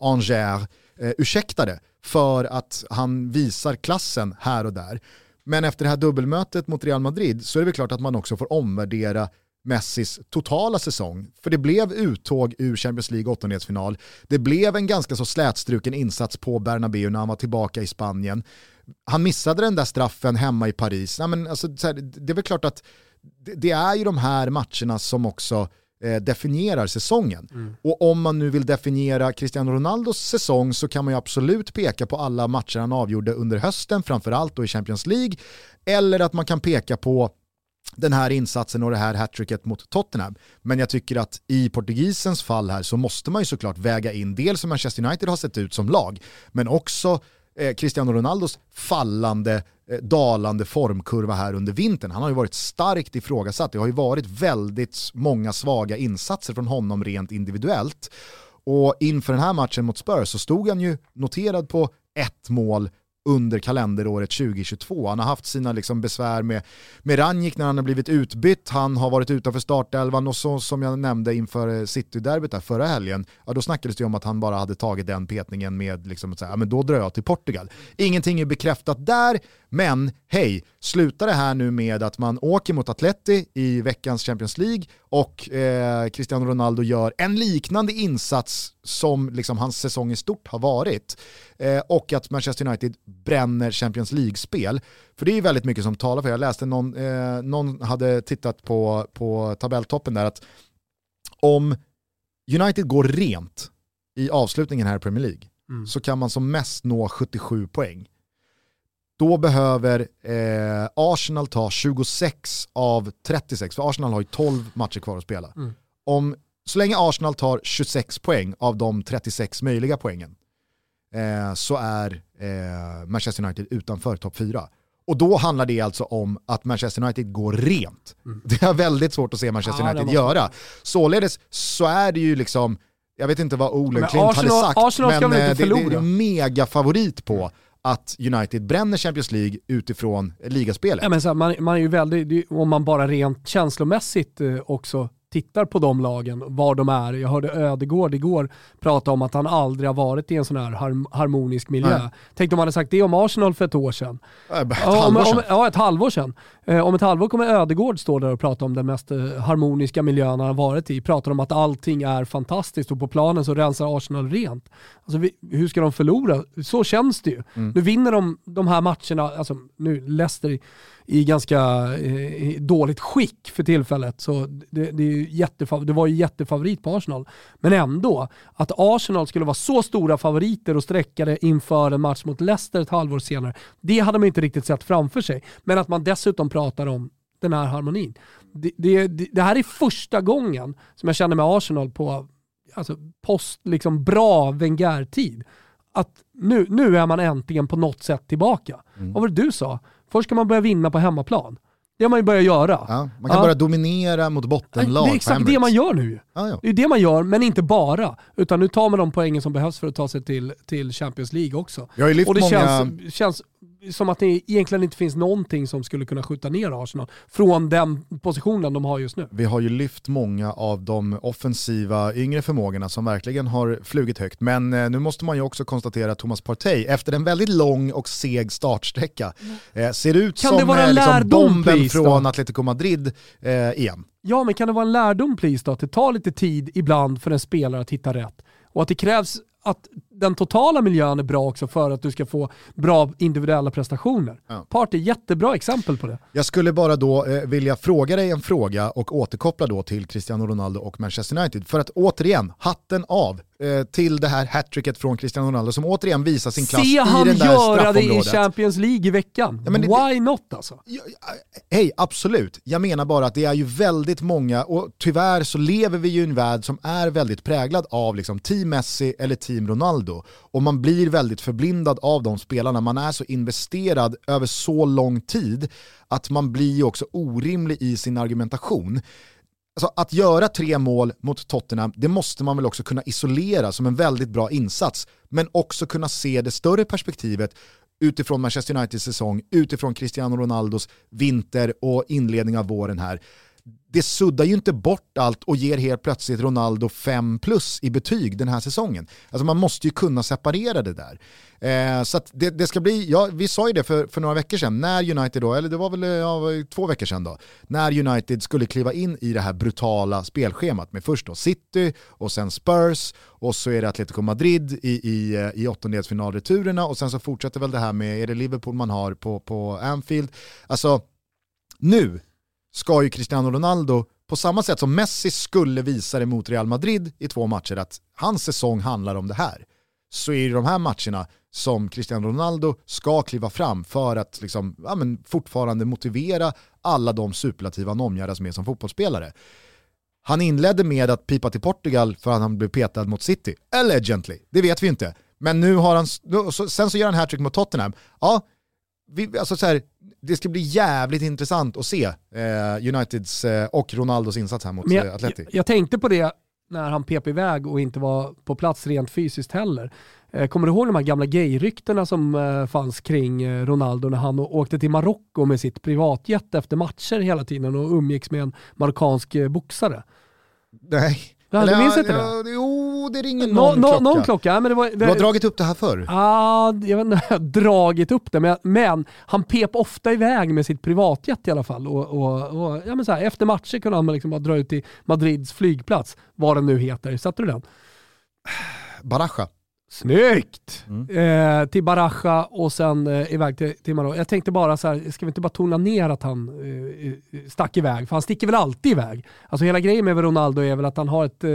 S1: Angers eh, ursäktade för att han visar klassen här och där. Men efter det här dubbelmötet mot Real Madrid så är det väl klart att man också får omvärdera Messis totala säsong. För det blev uttåg ur Champions League åttondelsfinal. Det blev en ganska så slätstruken insats på Bernabéu när han var tillbaka i Spanien. Han missade den där straffen hemma i Paris. Nej, men alltså, det är väl klart att det, är ju de här matcherna som också eh, definierar säsongen. Och om man nu vill definiera Cristiano Ronaldos säsong så kan man ju absolut peka på alla matcher han avgjorde under hösten, framförallt då i Champions League. Eller att man kan peka på den här insatsen och det här hattricket mot Tottenham. Men jag tycker att i portugisens fall här så måste man ju såklart väga in dels hur Manchester United har sett ut som lag, men också eh, Cristiano Ronaldos fallande, eh, dalande formkurva här under vintern. Han har ju varit starkt ifrågasatt. Det har ju varit väldigt många svaga insatser från honom rent individuellt. Och inför den här matchen mot Spurs så stod han ju noterad på ett mål under kalenderåret 2022. Han har haft sina liksom besvär med, med Ranjik när han har blivit utbytt, han har varit utanför startelvan och så som jag nämnde inför eh, City-derbyt där förra helgen, ja, då snackades det om att han bara hade tagit den petningen med liksom att säga, ja, men då drar jag till Portugal. Ingenting är bekräftat där, men hej, slutar det här nu med att man åker mot Atleti i veckans Champions League och eh, Cristiano Ronaldo gör en liknande insats som liksom hans säsong i stort har varit eh, och att Manchester United bränner Champions League-spel. För det är ju väldigt mycket som talar för, jag läste någon, eh, någon hade tittat på, på tabelltoppen där att om United går rent i avslutningen här i Premier League
S3: Mm.
S1: så kan man som mest nå 77 poäng. Då behöver eh, Arsenal ta 26 av 36, för Arsenal har ju 12 matcher kvar att spela.
S3: Mm.
S1: Om, så länge Arsenal tar 26 poäng av de 36 möjliga poängen eh, så är eh, Manchester United utanför topp 4. Och då handlar det alltså om att Manchester United går rent. Det är väldigt svårt att se Manchester
S3: Mm. Det
S1: United göra. Således så är det ju liksom, jag vet inte vad
S3: Men
S1: Olenklint hade sagt,
S3: Arsenal
S1: men eh, det, det är en megafavorit på att United bränner Champions League utifrån ligaspelet.
S3: Ja, men så här, man, man är ju väldigt, om man bara rent känslomässigt eh, också tittar på de lagen, var de är. Jag hörde Ödegård igår prata om att han aldrig har varit i en sån här harm, harmonisk miljö.
S1: Nej.
S3: Tänk om han hade sagt det om Arsenal för ett år sedan.
S1: Äh, Ett
S3: om,
S1: halvår sedan.
S3: om, ja, ett halvår sedan. Eh, om ett halvår kommer Ödegård stå där och prata om den mest eh, harmoniska miljön han har varit i. Pratar om att allting är fantastiskt och på planen så rensar Arsenal rent. Alltså, vi, hur ska de förlora? Så känns det ju.
S1: Mm.
S3: Nu vinner de de här matcherna, alltså nu Leicester i, ganska eh, dåligt skick för tillfället, så det, det, är jättefav- det var ju jättefavorit på Arsenal. Men ändå, att Arsenal skulle vara så stora favoriter och sträcka det inför en match mot Leicester ett halvår senare, det hade man inte riktigt sett framför sig. Men att man dessutom pratar om den här harmonin. Det, det, det, här är första gången som jag känner med Arsenal på alltså, post liksom bra Wenger-tid. Att nu, nu är man äntligen på något sätt tillbaka. Vad var det du sa? Först ska man börja vinna på hemmaplan. Det har man ju börjat göra.
S1: Ja, man kan
S3: Ja.
S1: börja dominera mot bottenlag
S3: det är exakt det man gör nu.
S1: Ja.
S3: Det är det man gör, men inte bara. Utan nu tar man de poängen som behövs för att ta sig till, till Champions League också.
S1: Jag har lyft
S3: Och det
S1: många...
S3: känns, känns som att det egentligen inte finns någonting som skulle kunna skjuta ner Arsenal från den positionen de har just nu.
S1: Vi har ju lyft många av de offensiva yngre förmågorna som verkligen har flugit högt. Men eh, nu måste man ju också konstatera att Thomas Partey, efter en väldigt lång och seg startsträcka, eh, ser ut
S3: Kan
S1: som
S3: det vara
S1: eh, liksom bomben
S3: please, då?
S1: från Atletico Madrid eh, igen.
S3: Ja, men kan det vara en lärdom please då? Att det tar lite tid ibland för en spelare att hitta rätt. Och att det krävs att den totala miljön är bra också för att du ska få bra individuella prestationer.
S1: Ja.
S3: Party, jättebra exempel på det.
S1: Jag skulle bara då eh, vilja fråga dig en fråga och återkoppla då till Cristiano Ronaldo och Manchester United. För att återigen, hatten av till det här hattricket från Cristiano Ronaldo som återigen visar sin klass
S3: Se
S1: i
S3: han
S1: den där
S3: göra det i. Champions League i veckan.
S1: Ja, det-
S3: Why not alltså?
S1: Hej, absolut. Jag menar bara att det är ju väldigt många, och tyvärr så lever vi ju i en värld som är väldigt präglad av liksom team Messi eller team Ronaldo. Och man blir väldigt förblindad av de spelarna. Man är så investerad över så lång tid att man blir ju också orimlig i sin argumentation. Alltså att göra tre mål mot Tottenham, det måste man väl också kunna isolera som en väldigt bra insats, men också kunna se det större perspektivet utifrån Manchester Uniteds säsong, utifrån Cristiano Ronaldos vinter och inledning av våren här. Det suddar ju inte bort allt och ger helt plötsligt Ronaldo 5 plus i betyg den här säsongen. Alltså man måste ju kunna separera det där. Eh, så att det, det ska bli, ja, vi sa ju det för, för några veckor sedan, när United då, eller det var väl ja, två veckor sedan då, när United skulle kliva in i det här brutala spelschemat med först då City och sen Spurs och så är det Atletico Madrid i, i, eh, i åttondelsfinalreturerna och sen så fortsätter väl det här med, är det Liverpool man har på, på Anfield? Alltså, nu ska ju Cristiano Ronaldo, på samma sätt som Messi skulle visa det mot Real Madrid i två matcher, att hans säsong handlar om det här, så är det de här matcherna som Cristiano Ronaldo ska kliva fram för att liksom, ja, men fortfarande motivera alla de superlativa han omgärdas med som fotbollsspelare. Han inledde med att pipa till Portugal för att han blev petad mot City. Allegedly, det vet vi inte. Men nu har han, sen så gör han hattrick mot Tottenham. Ja, vi, alltså så här, det ska bli jävligt intressant att se eh, Uniteds eh, och Ronaldos insats här mot
S3: Men
S1: eh,
S3: jag,
S1: Atleti.
S3: jag, jag tänkte på det när han pep iväg och inte var på plats rent fysiskt heller. Eh, Kommer du ihåg de här gamla gayryktena som eh, fanns kring eh, Ronaldo när han åkte till Marocko med sitt privatjet efter matcher hela tiden och umgicks med en marockansk eh, boxare?
S1: Nej.
S3: Ja, du minns inte det?
S1: ja, Jo, det ringer
S3: Nå-
S1: någon
S3: nå-
S1: klocka.
S3: någon klocka, men det var...
S1: Du har dragit upp det här förr.
S3: Ah, jag vet inte, jag har dragit upp det, men, men han pep ofta iväg med sitt privatjet i alla fall. Och, och, och, ja, men så här, efter matcher kunde han liksom bara dra ut till Madrids flygplats, vad den nu heter. Satte du den?
S1: Baraja.
S3: Snyggt!
S1: Mm.
S3: Eh, till Baraja och sen eh, iväg till, till Marocko. Jag tänkte bara så här, ska vi inte bara tona ner att han eh, stack iväg? För han sticker väl alltid iväg? Alltså hela grejen med Ronaldo är väl att han har ett eh,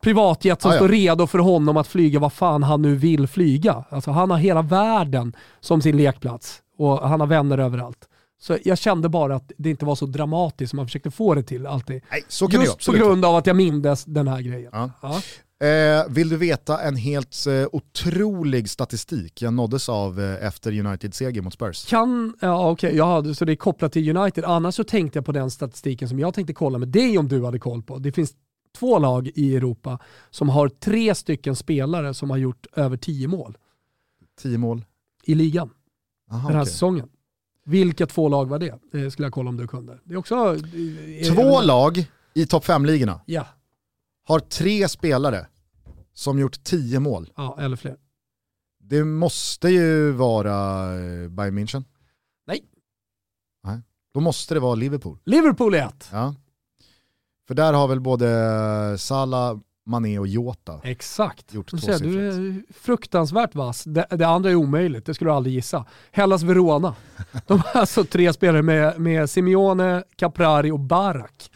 S3: privatjet som
S1: Ah, ja.
S3: står redo för honom att flyga vad fan han nu vill flyga. Alltså han har hela världen som sin lekplats och han har vänner överallt. Så jag kände bara att det inte var så dramatiskt som man försökte få det till alltid.
S1: Nej, så kan
S3: Just på
S1: absolut vara.
S3: grund av att jag mindes den här grejen.
S1: Ja.
S3: Ja.
S1: Eh, vill du veta en helt eh, otrolig statistik jag nåddes av eh, efter Uniteds seger mot Spurs?
S3: Kan, ja okej, ja, så det är kopplat till United. Annars så tänkte jag på den statistiken som jag tänkte kolla med dig om du hade koll på. Det finns två lag i Europa som har tre stycken spelare som har gjort över tio mål
S1: Tio mål.
S3: i ligan
S1: Aha,
S3: den här
S1: okej.
S3: säsongen. Vilka två lag var det? Det skulle jag kolla om du kunde. Det är också... är-
S1: Två lag i topp 5-ligorna
S3: Ja,
S1: har tre spelare som gjort tio mål.
S3: ja, eller fler.
S1: Det måste ju vara eh, Bayern München.
S3: Nej.
S1: Nej. Då måste det vara Liverpool.
S3: Liverpool är ett.
S1: Ja. För där har väl både Salah, Mané och Jota
S3: Exakt.
S1: gjort
S3: ser, du är fruktansvärt vass. Det, det andra är omöjligt, det skulle du aldrig gissa. Hellas Verona. De har alltså tre spelare med, med Simeone, Caprari och Barak.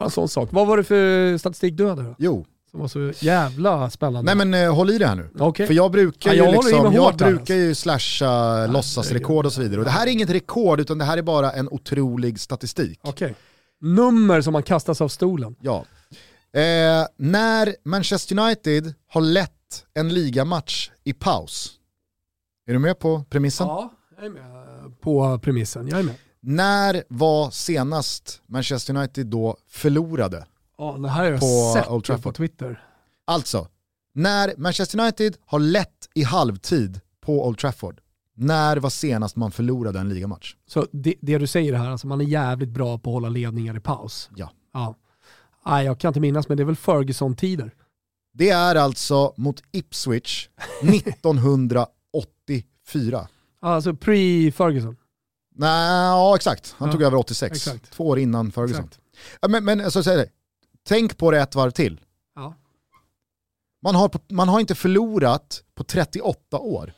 S3: Bara en sån sak. Vad var det för statistik du hade då?
S1: Jo,
S3: Som var så jävla spännande.
S1: nej men eh, håll i det här nu.
S3: Okej.
S1: För jag brukar
S3: Ja,
S1: ju,
S3: jag
S1: liksom, jag brukar ju slasha låtsasrekord och så vidare. Och det här är inget rekord utan det här är bara en otrolig statistik.
S3: Okej. Nummer som man kastas av stolen.
S1: Ja. Eh, när Manchester United har lett en ligamatch i paus, är du med på premissen?
S3: Ja, jag är med på premissen. Jag är med.
S1: När var senast Manchester United då förlorade?
S3: Ja, det här har jag
S1: På
S3: sett
S1: Old
S3: på
S1: Trafford.
S3: Twitter.
S1: Alltså, när Manchester United har lett i halvtid på Old Trafford, När var senast man förlorade en ligamatch?
S3: Så det, det du säger här, alltså man är jävligt bra på att hålla ledningar i paus.
S1: Ja.
S3: ja. Nej, jag kan inte minnas, men det är väl Ferguson-tider.
S1: Det är alltså mot Ipswich 1984.
S3: Alltså pre-Ferguson.
S1: Nej, ja exakt. Han
S3: Ja.
S1: tog över 86.
S3: Exakt.
S1: Två år innan Ferguson.
S3: Exakt.
S1: Men, men alltså, säg det. tänk på det ett varv till.
S3: Ja.
S1: Man har, man har inte förlorat på 38 år.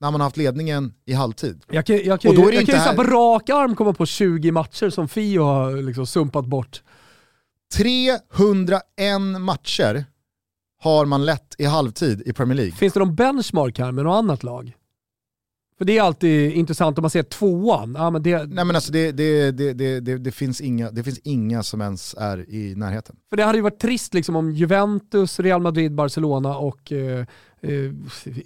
S1: När man har haft ledningen i halvtid.
S3: Jag kan, jag kan,
S1: Och då är det
S3: jag
S1: inte
S3: kan
S1: här
S3: på rak arm komma på 20 matcher som Fio har liksom sumpat bort.
S1: 301 matcher har man lett i halvtid i Premier League.
S3: Finns det någon benchmark här med något annat lag? För det är alltid intressant om man ser tvåan. Ja, men det,
S1: Nej men alltså det, det, det, det, finns inga, det finns inga som ens är i närheten.
S3: För det hade ju varit trist liksom om Juventus, Real Madrid, Barcelona och eh, eh,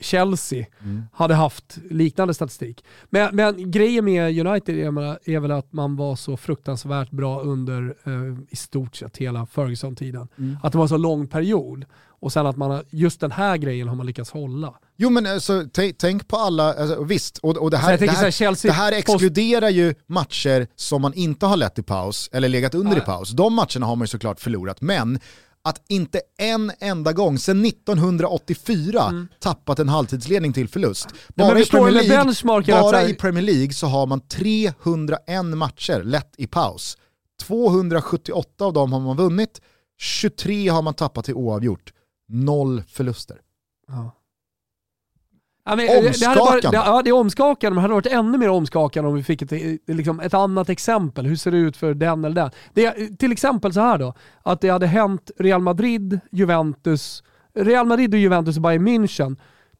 S3: Chelsea hade haft liknande statistik. Men, men grejen med United är, är väl att man var så fruktansvärt bra under eh, i stort sett hela Ferguson-tiden. Att det var en så lång period. Och sen att man har, just den här grejen har man lyckats hålla.
S1: Jo men alltså, tänk på alla, alltså, visst, och, och det,
S3: Så
S1: här, det,
S3: här,
S1: här,
S3: Chelsea
S1: det här exkluderar ju matcher som man inte har lett i paus eller legat under i
S3: Ja.
S1: paus. De matcherna har man ju såklart förlorat, men att inte en enda gång sedan 1984 tappat en halvtidsledning till förlust.
S3: Mm.
S1: Bara, i
S3: förstår
S1: Premier, League, bara i Premier League så har man 301 matcher lett i paus. 278 av dem har man vunnit, 23 har man tappat till oavgjort. Noll förluster.
S3: Ja. Ja, men det- det hade varit,
S1: Omskakande.
S3: det, ja, det är omskakande, men det hade varit ännu mer omskakande om vi fick ett, liksom ett annat exempel. Hur ser det ut för den eller den? Det, till exempel så här då, att det hade hänt Real Madrid, Juventus, Real Madrid och Juventus och Bayern München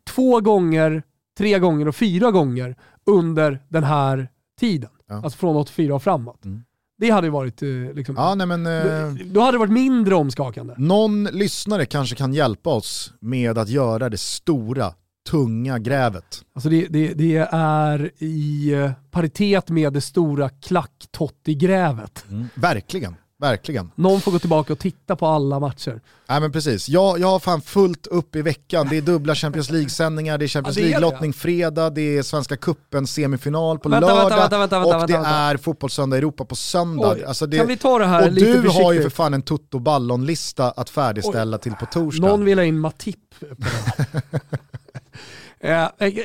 S3: två gånger, tre gånger och fyra gånger under den här tiden.
S1: Ja.
S3: Alltså från 84 och framåt.
S1: Mm.
S3: Det hade ju varit, eh, liksom,
S1: Ja, nej, men, eh,
S3: då, hade det varit mindre omskakande.
S1: Någon lyssnare kanske kan hjälpa oss med att göra det stora, tunga grävet.
S3: Alltså det, det, det är i eh, paritet med det stora klack-Totti-grävet.
S1: Verkligen, verkligen.
S3: Någon får gå tillbaka och titta på alla matcher.
S1: Nej men precis, jag, jag har fan fullt upp i veckan. Det är dubbla Champions League-sändningar, det är Champions
S3: Ja, det är det,
S1: League-lottning fredag, det är Svenska Cupen semifinal på
S3: Vänta,
S1: lördag
S3: vänta, vänta,
S1: och det är Fotbollssöndag Europa på söndag.
S3: Oj,
S1: Alltså det,
S3: kan vi ta det här
S1: och
S3: lite
S1: du har ju för fan en Toto Ballon-lista att färdigställa till på torsdag.
S3: Någon vill ha in Matip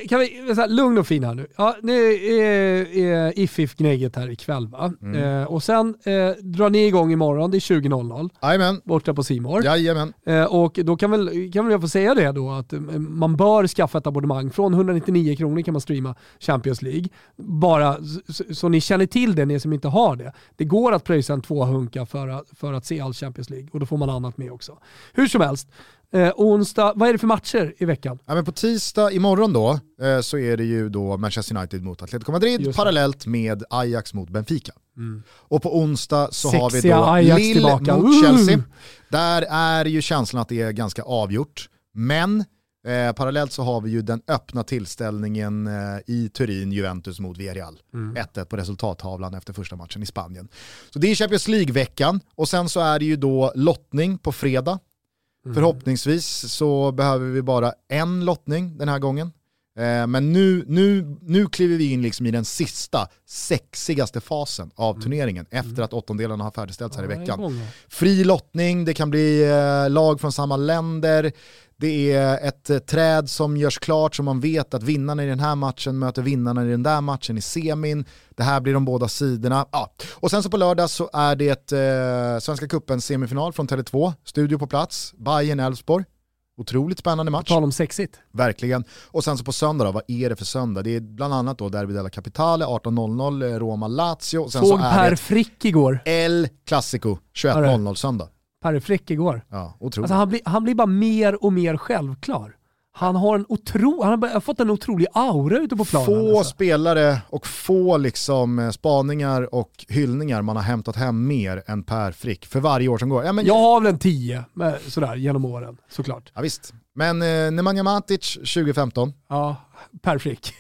S3: kan vi, så här, lugn och fin här nu. Ja, nu är, är If-If-gnägget här ikväll va?
S1: Mm.
S3: Eh, och sen eh, drar ni igång imorgon, det är 20.00,
S1: Jajamän,
S3: borta på Simor.
S1: jajamän.
S3: Eh, och då kan väl, kan väl jag få säga det då att eh, man bör skaffa ett abonnemang. Från 199 kronor kan man streama Champions League. Bara så, så ni känner till det, ni som inte har det. Det går att pröjsa en tvåhunka för att, för att se all Champions League och då får man annat med också. Hur som helst, eh, onsdag, vad är det för matcher i veckan?
S1: Ja, men på tisdag imorgon då eh, så är det ju då Manchester United mot Atletico Madrid parallellt med Ajax mot Benfica. Och på onsdag så har vi
S3: Sexiga
S1: då
S3: Ajax
S1: Lille
S3: tillbaka.
S1: mot
S3: Uh!
S1: Chelsea. Där är ju känslan att det är ganska avgjort. Men eh, parallellt så har vi ju den öppna tillställningen eh, i Turin, Juventus mot Villarreal. 1-1 på resultattavlan efter första matchen i Spanien. Så det är Champions League-veckan och sen så är det ju då lottning på fredag. Förhoppningsvis så behöver vi bara en lottning den här gången. Eh, Men nu, nu, nu kliver vi in liksom i den sista, sexigaste fasen av turneringen efter att åttondelarna har färdigställts här i
S3: Ja,
S1: veckan. Fri lottning, det kan bli eh, lag från samma länder, det är ett eh, träd som görs klart så man vet att vinnarna i den här matchen möter vinnarna i den där matchen i semin. Det här blir de båda sidorna. Ja. Och sen så på lördag så är det eh, Svenska Cupen semifinal från Tele2, studio på plats, Bayern elfsborg Otroligt spännande
S3: På
S1: match.
S3: tal om sexigt.
S1: Verkligen. Och sen så på söndag då, vad är det för söndag? Det är bland annat då Derby della Capitale 18.00, eh, Roma-Lazio.
S3: Såg
S1: så
S3: Per Frick igår.
S1: El Clasico 21.00 söndag.
S3: Per Frick igår.
S1: Ja, otroligt.
S3: Alltså han, blir, han blir bara mer och mer självklar. Han har, en otro, han har fått en otrolig aura ute på planen.
S1: få
S3: alltså.
S1: spelare och få liksom eh, spaningar och hyllningar man har hämtat hem mer än Per Frick för varje år som går. Ja, men,
S3: Jag har väl en 10 med- sådär genom åren, såklart.
S1: ja, visst. Men eh, Nemanja Matic 2015,
S3: Ja, Per Frick.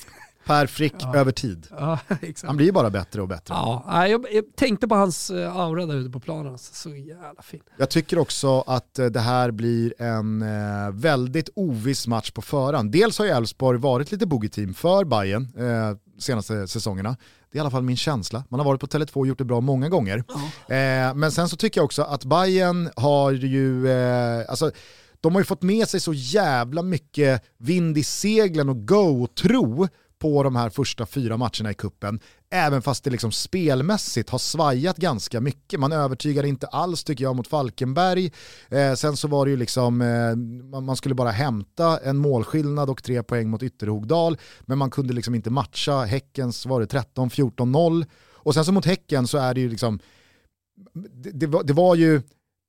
S1: Per Frick över tid.
S3: Ja.
S1: Han blir bara bättre och bättre.
S3: Ja, jag, tänkte på hans eh, aura där ute på planen. alltså. Så jävla fin.
S1: Jag tycker också att eh, det här blir en eh, väldigt oviss match på förhand. Dels har ju Elfsborg varit lite boogie-team för Bayern eh, senaste säsongerna. Det är i alla fall min känsla. Man har varit på Tele2 och gjort det bra många gånger. Eh, men sen så tycker jag också att Bayern har ju, eh, alltså, de har ju fått med sig så jävla mycket vind i seglen och go och tro på de här första fyra matcherna i kuppen även fast det liksom spelmässigt har svajat ganska mycket. Man övertygade inte alls tycker jag mot Falkenberg. Eh, sen så var det ju liksom, eh, man skulle bara hämta en målskillnad och tre poäng mot Ytterhogdal, men man kunde liksom inte matcha Häckens, var det 13-14-0. Och sen så mot Häcken så är det ju liksom, det, det, var, det var ju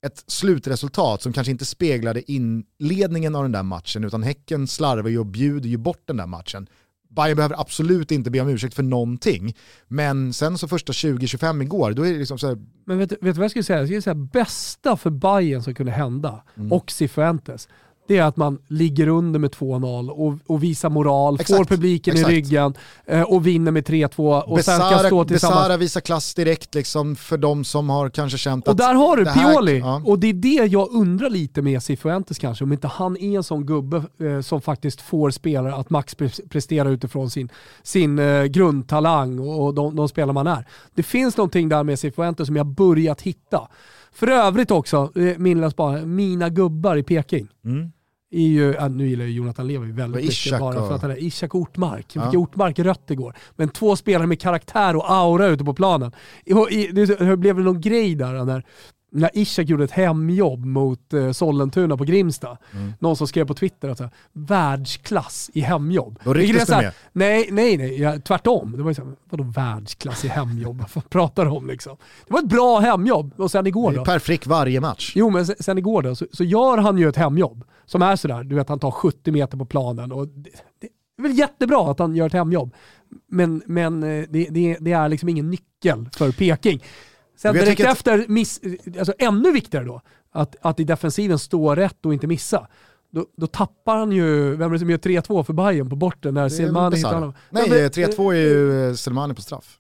S1: ett slutresultat som kanske inte speglade inledningen av den där matchen, utan Häcken slarvar ju och bjuder ju bort den där matchen. Bayern behöver absolut inte be om ursäkt för någonting. Men sen så första 20-25 igår, då är det liksom så här...
S3: Men vet, vet du vad jag skulle säga? Jag skulle säga bästa för Bayern som kunde hända,
S1: Mm.
S3: och Cifuentes, det är att man ligger under med 2-0 och, och visar moral,
S1: Exakt,
S3: får publiken
S1: exakt.
S3: i ryggen eh, och vinner med 3-2 och sen kan stå
S1: Besara,
S3: tillsammans.
S1: Besara visar klass direkt liksom för de som har kanske känt
S3: Och
S1: att...
S3: där har du
S1: det här-
S3: Pioli.
S1: ja.
S3: Och det är det jag undrar lite med Cifuentes kanske, om inte han är en sån gubbe eh, som faktiskt får spelare att max pre- prestera utifrån sin, sin eh, grundtalang och, och de, de spelare man är. Det finns någonting där med Cifuentes som jag börjat hitta. För övrigt också, eh, min mina gubbar i Peking.
S1: Mm.
S3: Är ju, nu gillar ju Jonathan Levi väldigt mycket bara för att han är Ishak Ortmark.
S1: Ja.
S3: Vilka Ortmark rött igår. Men två spelare med karaktär och aura ute på planen. I, i, det blev det någon grej där när, när Ishak gjorde ett hemjobb mot eh, Sollentuna på Grimsta.
S1: Mm.
S3: Någon som skrev på Twitter att så här, världsklass i hemjobb.
S1: Då rycktes
S3: så här,
S1: det med.
S3: Nej, nej, nej. Ja, tvärtom. Det var ju så här, vadå världsklass i hemjobb? Vad pratar du om liksom? Det var ett bra hemjobb. Och sen igår
S1: Det
S3: då?
S1: Per Frick varje match.
S3: Jo, men sen, sen igår då, så, så gör han ju ett hemjobb som är sådär, du vet han tar 70 meter på planen och det, det är väl jättebra att han gör ett hemjobb. Men, men eh, det, det, det är liksom ingen nyckel för Peking. Sen direkt
S1: att-
S3: efter, miss, alltså ännu viktigare då, att, att i defensiven stå rätt och inte missa. Då, då tappar han ju, vem är det som gör 3-2 för Bayern på borten när Selmani hittar honom?
S1: Nej,
S3: Ja, men-
S1: 3-2 är ju eh, Selmani på straff.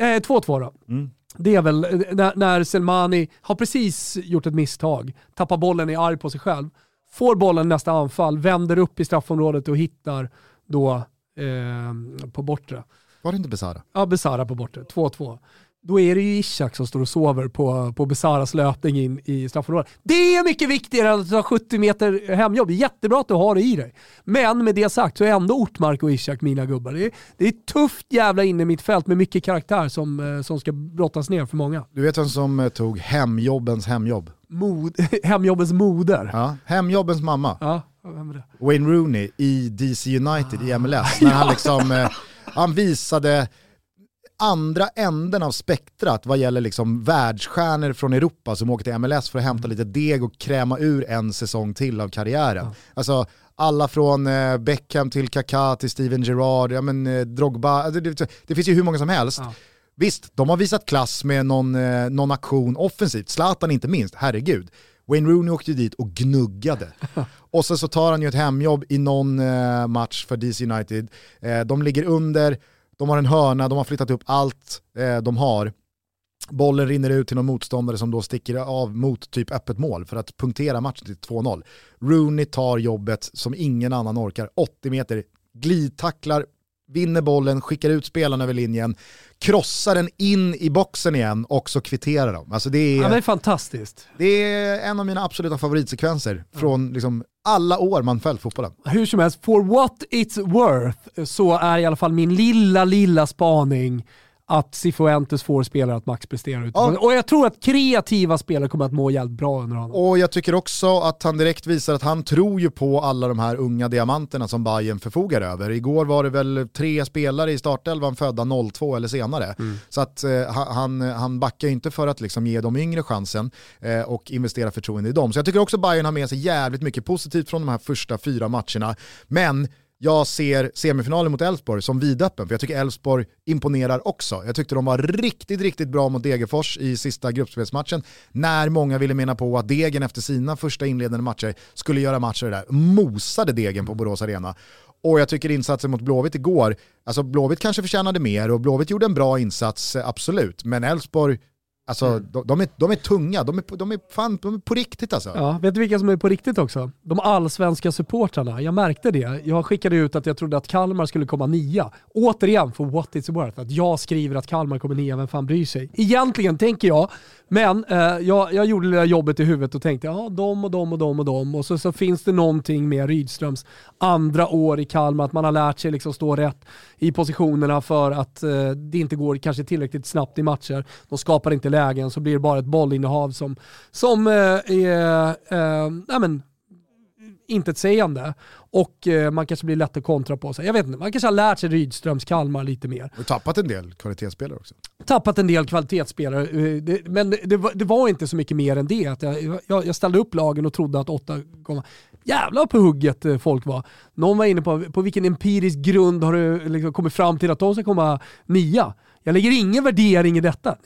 S3: Eh, 2-2 då.
S1: Mm.
S3: Det är väl eh, när, när Selmani har precis gjort ett misstag, tappar bollen, är arg på sig själv, får bollen nästa anfall, vänder upp i straffområdet och hittar då eh, på bortre.
S1: Var det inte Besara?
S3: Ja, Besara på bortre, 2-2. Då är det ju Ishak som står och sover på, på Besaras löpning in i straffområdet. Det är mycket viktigare än att ta 70 meter hemjobb. Det är jättebra att du har det i dig. Men med det sagt så är ändå Ortmark och Ishak mina gubbar. Det är, det är ett tufft jävla inne mitt fält med mycket karaktär som, eh, som ska brottas ner för många.
S1: Du vet vem som eh, tog hemjobbens hemjobb?
S3: Mod, hemjobbens moder.
S1: Ja. Hemjobbens mamma.
S3: Ja?
S1: Wayne Rooney i DC United i MLS. När han, liksom, eh, han visade andra änden av spektrat vad gäller liksom världsstjärnor från Europa som åker till MLS för att hämta lite deg och kräma ur en säsong till av karriären. Alltså alla från eh, Beckham till Kaká till Steven Gerrard, ja, men, eh, Drogba, det, det finns ju hur många som helst.
S3: Ja.
S1: Visst, de har visat klass med någon, eh, någon aktion offensivt, Zlatan inte minst, herregud. Wayne Rooney åkte ju dit och gnuggade. och sen så tar han ju ett hemjobb i någon match för DC United. De ligger under, de har en hörna, de har flyttat upp allt eh, de har. Bollen rinner ut till någon motståndare som då sticker av mot typ öppet mål för att punktera matchen till 2-0. Rooney tar jobbet som ingen annan orkar, 80 meter, glidtacklar, vinner bollen, skickar ut spelarna över linjen, krossar den in i boxen igen och så kvitterar de. Alltså det, är,
S3: Ja, det är fantastiskt.
S1: det är en av mina absoluta favoritsekvenser från liksom alla år man följt fotbollen.
S3: Hur som helst, for what it's worth så är i alla fall min lilla, lilla spaning att Cifuentes får spelare att maxprestera.
S1: Ja.
S3: Och jag tror att kreativa spelare kommer att må jävligt bra under honom.
S1: Och jag tycker också att han direkt visar att han tror ju på alla de här unga diamanterna som Bayern förfogar över. Igår var det väl tre spelare i startelvan födda 02 eller senare. Så att eh, han, han backar ju inte för att liksom ge de yngre chansen eh, och investera förtroende i dem. Så jag tycker också Bayern har med sig jävligt mycket positivt från de här första fyra matcherna. Men jag ser semifinalen mot Elfsborg som vidöppen, för jag tycker Elfsborg imponerar också. Jag tyckte de var riktigt, riktigt bra mot Degerfors i sista gruppspelsmatchen, när många ville mena på att Degen efter sina första inledande matcher skulle göra matcher där, mosade Degen på Borås Arena. Och jag tycker insatsen mot Blåvitt igår, alltså Blåvitt kanske förtjänade mer och Blåvitt gjorde en bra insats, eh, absolut. Men Elfsborg, alltså
S3: Mm.
S1: de, de, är, de är tunga, de är, de, är, fan, de är på riktigt alltså.
S3: Ja, vet du vilka som är på riktigt också? De allsvenska supportrarna. Jag märkte det. Jag skickade ut att jag trodde att Kalmar skulle komma nia. Återigen, för what it's worth. Att jag skriver att Kalmar kommer nia, vem fan bryr sig? Egentligen tänker jag, men eh, jag, jag gjorde det där jobbet i huvudet och tänkte ja, de och de och de och de. Och så, så finns det någonting med Rydströms andra år i Kalmar, att man har lärt sig liksom stå rätt i positionerna för att eh, det inte går kanske tillräckligt snabbt i matcher. De skapar inte lägen, så blir det bara ett bollinnehav som, som eh, är eh, nej men, intetsägande. Och eh, man kanske blir lätt att kontra på sig. Jag vet inte, man kanske har lärt sig Rydströms Kalmar lite mer.
S1: Och tappat en del kvalitetsspelare också.
S3: Tappat en del kvalitetsspelare, eh, men det, det, var, inte så mycket mer än det. Att jag, jag, jag ställde upp lagen och trodde att åtta kom. Jävlar på hugget eh, folk var. Någon var inne på, på vilken empirisk grund har du liksom kommit fram till att de ska komma nia? Jag lägger ingen värdering i detta.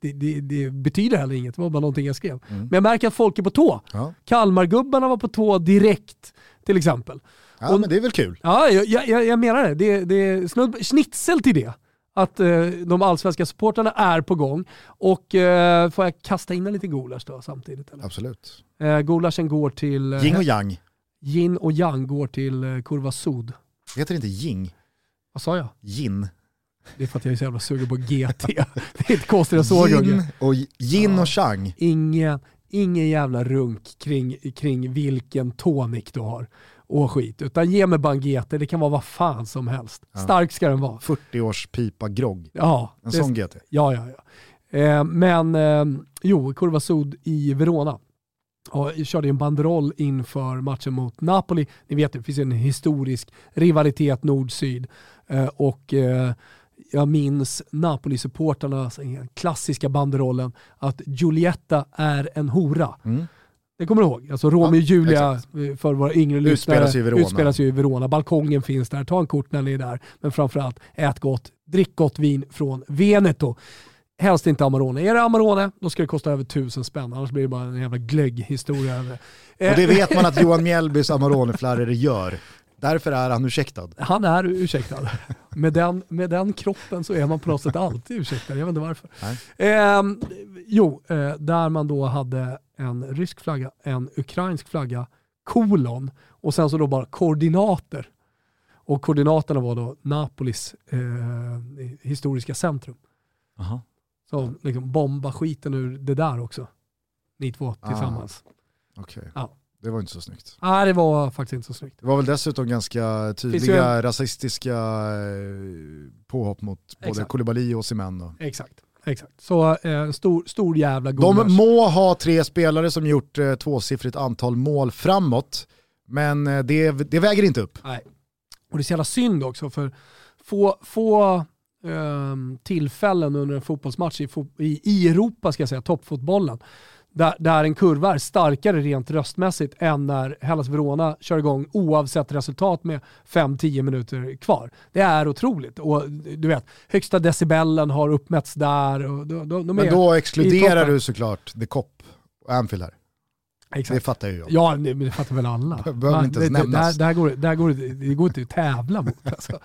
S3: Det, det, det betyder heller inget, det var bara någonting jag skrev. Men jag märker att folk är på tå.
S1: Ja,
S3: Kalmargubbarna var på tå direkt till exempel.
S1: ja
S3: Och-
S1: men det är väl kul.
S3: Ja, jag, jag, jag menar det. Det, det är snudd, schnitzel till det. Att eh, de allsvenska supportrarna är på gång. Och eh, får jag kasta in en liten gulasch då samtidigt? Eller?
S1: Absolut.
S3: Eh, gulaschen går till... Eh,
S1: Yin och yang.
S3: yin och yang går till eh, Kurva Sud.
S1: Heter det inte ying?
S3: Vad sa jag?
S1: Yin.
S3: Det är för att jag är så jävla sugen på GT. det är inte konstigt än så
S1: Yin och, yin och chang.
S3: Ingen, ingen jävla runk kring, kring vilken tonic du har och skit. Utan ge mig bara en GT, det kan vara vad fan som helst.
S1: Ja.
S3: Stark ska den vara.
S1: 40 års pipa grogg.
S3: Ja,
S1: En sån GT.
S3: Ja, ja, ja. Eh, men eh, jo, Curva Sud i Verona. Och jag körde en banderoll inför matchen mot Napoli. Ni vet, det finns en historisk rivalitet nord-syd. Eh, och eh, jag minns Napoli-supportarna, den klassiska banderollen, att Giulietta är en hora.
S1: Mm.
S3: Det kommer du ihåg? Alltså Romeo och
S1: Ja,
S3: Julia
S1: exakt.
S3: eh, för våra yngre lyssnare.
S1: Utspelas ju i Verona.
S3: Utspelas ju i Verona. Balkongen finns där, ta en kort när ni är där. Men framförallt, ät gott, drick gott vin från Veneto. Helst inte Amarone. Är det Amarone, då ska det kosta över tusen spänn. Annars blir det bara en jävla glögghistoria.
S1: Och det
S3: Eh,
S1: vet man att Johan Mjällbys Amarone-flarror gör. Därför är han ursäktad.
S3: Han är ursäktad. Med den, med den kroppen så är man på något sätt alltid ursäktad. Jag vet inte varför. Ehm, jo, eh, där man då hade en rysk flagga, en ukrainsk flagga, kolon och sen så då bara koordinater. Och koordinaterna var då Napolis eh, historiska centrum. Så liksom bomba skiten ur det där också. Ni två tillsammans.
S1: Okej.
S3: Ja.
S1: Det var inte så snyggt.
S3: Nej, det var faktiskt inte så snyggt.
S1: Det var väl dessutom ganska tydliga rasistiska eh, påhopp mot både
S3: Exakt.
S1: Koulibaly och då.
S3: Exakt. Exakt. Så eh, stor, stor jävla gulasch.
S1: De må ha tre spelare som gjort eh, tvåsiffrigt antal mål framåt, men eh, det, det väger inte upp.
S3: Nej. Och det är så jävla synd också för få, få ehm, tillfällen under en fotbollsmatch i, fo- i, i Europa, ska jag säga, toppfotbollen, där, där en kurva är starkare rent röstmässigt än när Hellas Verona kör igång oavsett resultat med 5-10 minuter kvar. Det är otroligt. Och du vet, högsta decibellen har uppmätts där. Och de, de, de
S1: Men då exkluderar du såklart The Cop och Anfield här. Det
S3: Exakt.
S1: fattar ju jag.
S3: Ja, det, men det fattar väl alla.
S1: Behöver
S3: Va?
S1: inte ens
S3: det, det,
S1: nämnas.
S3: där, där går, det- där går, det- det går inte att tävla mot. Alltså.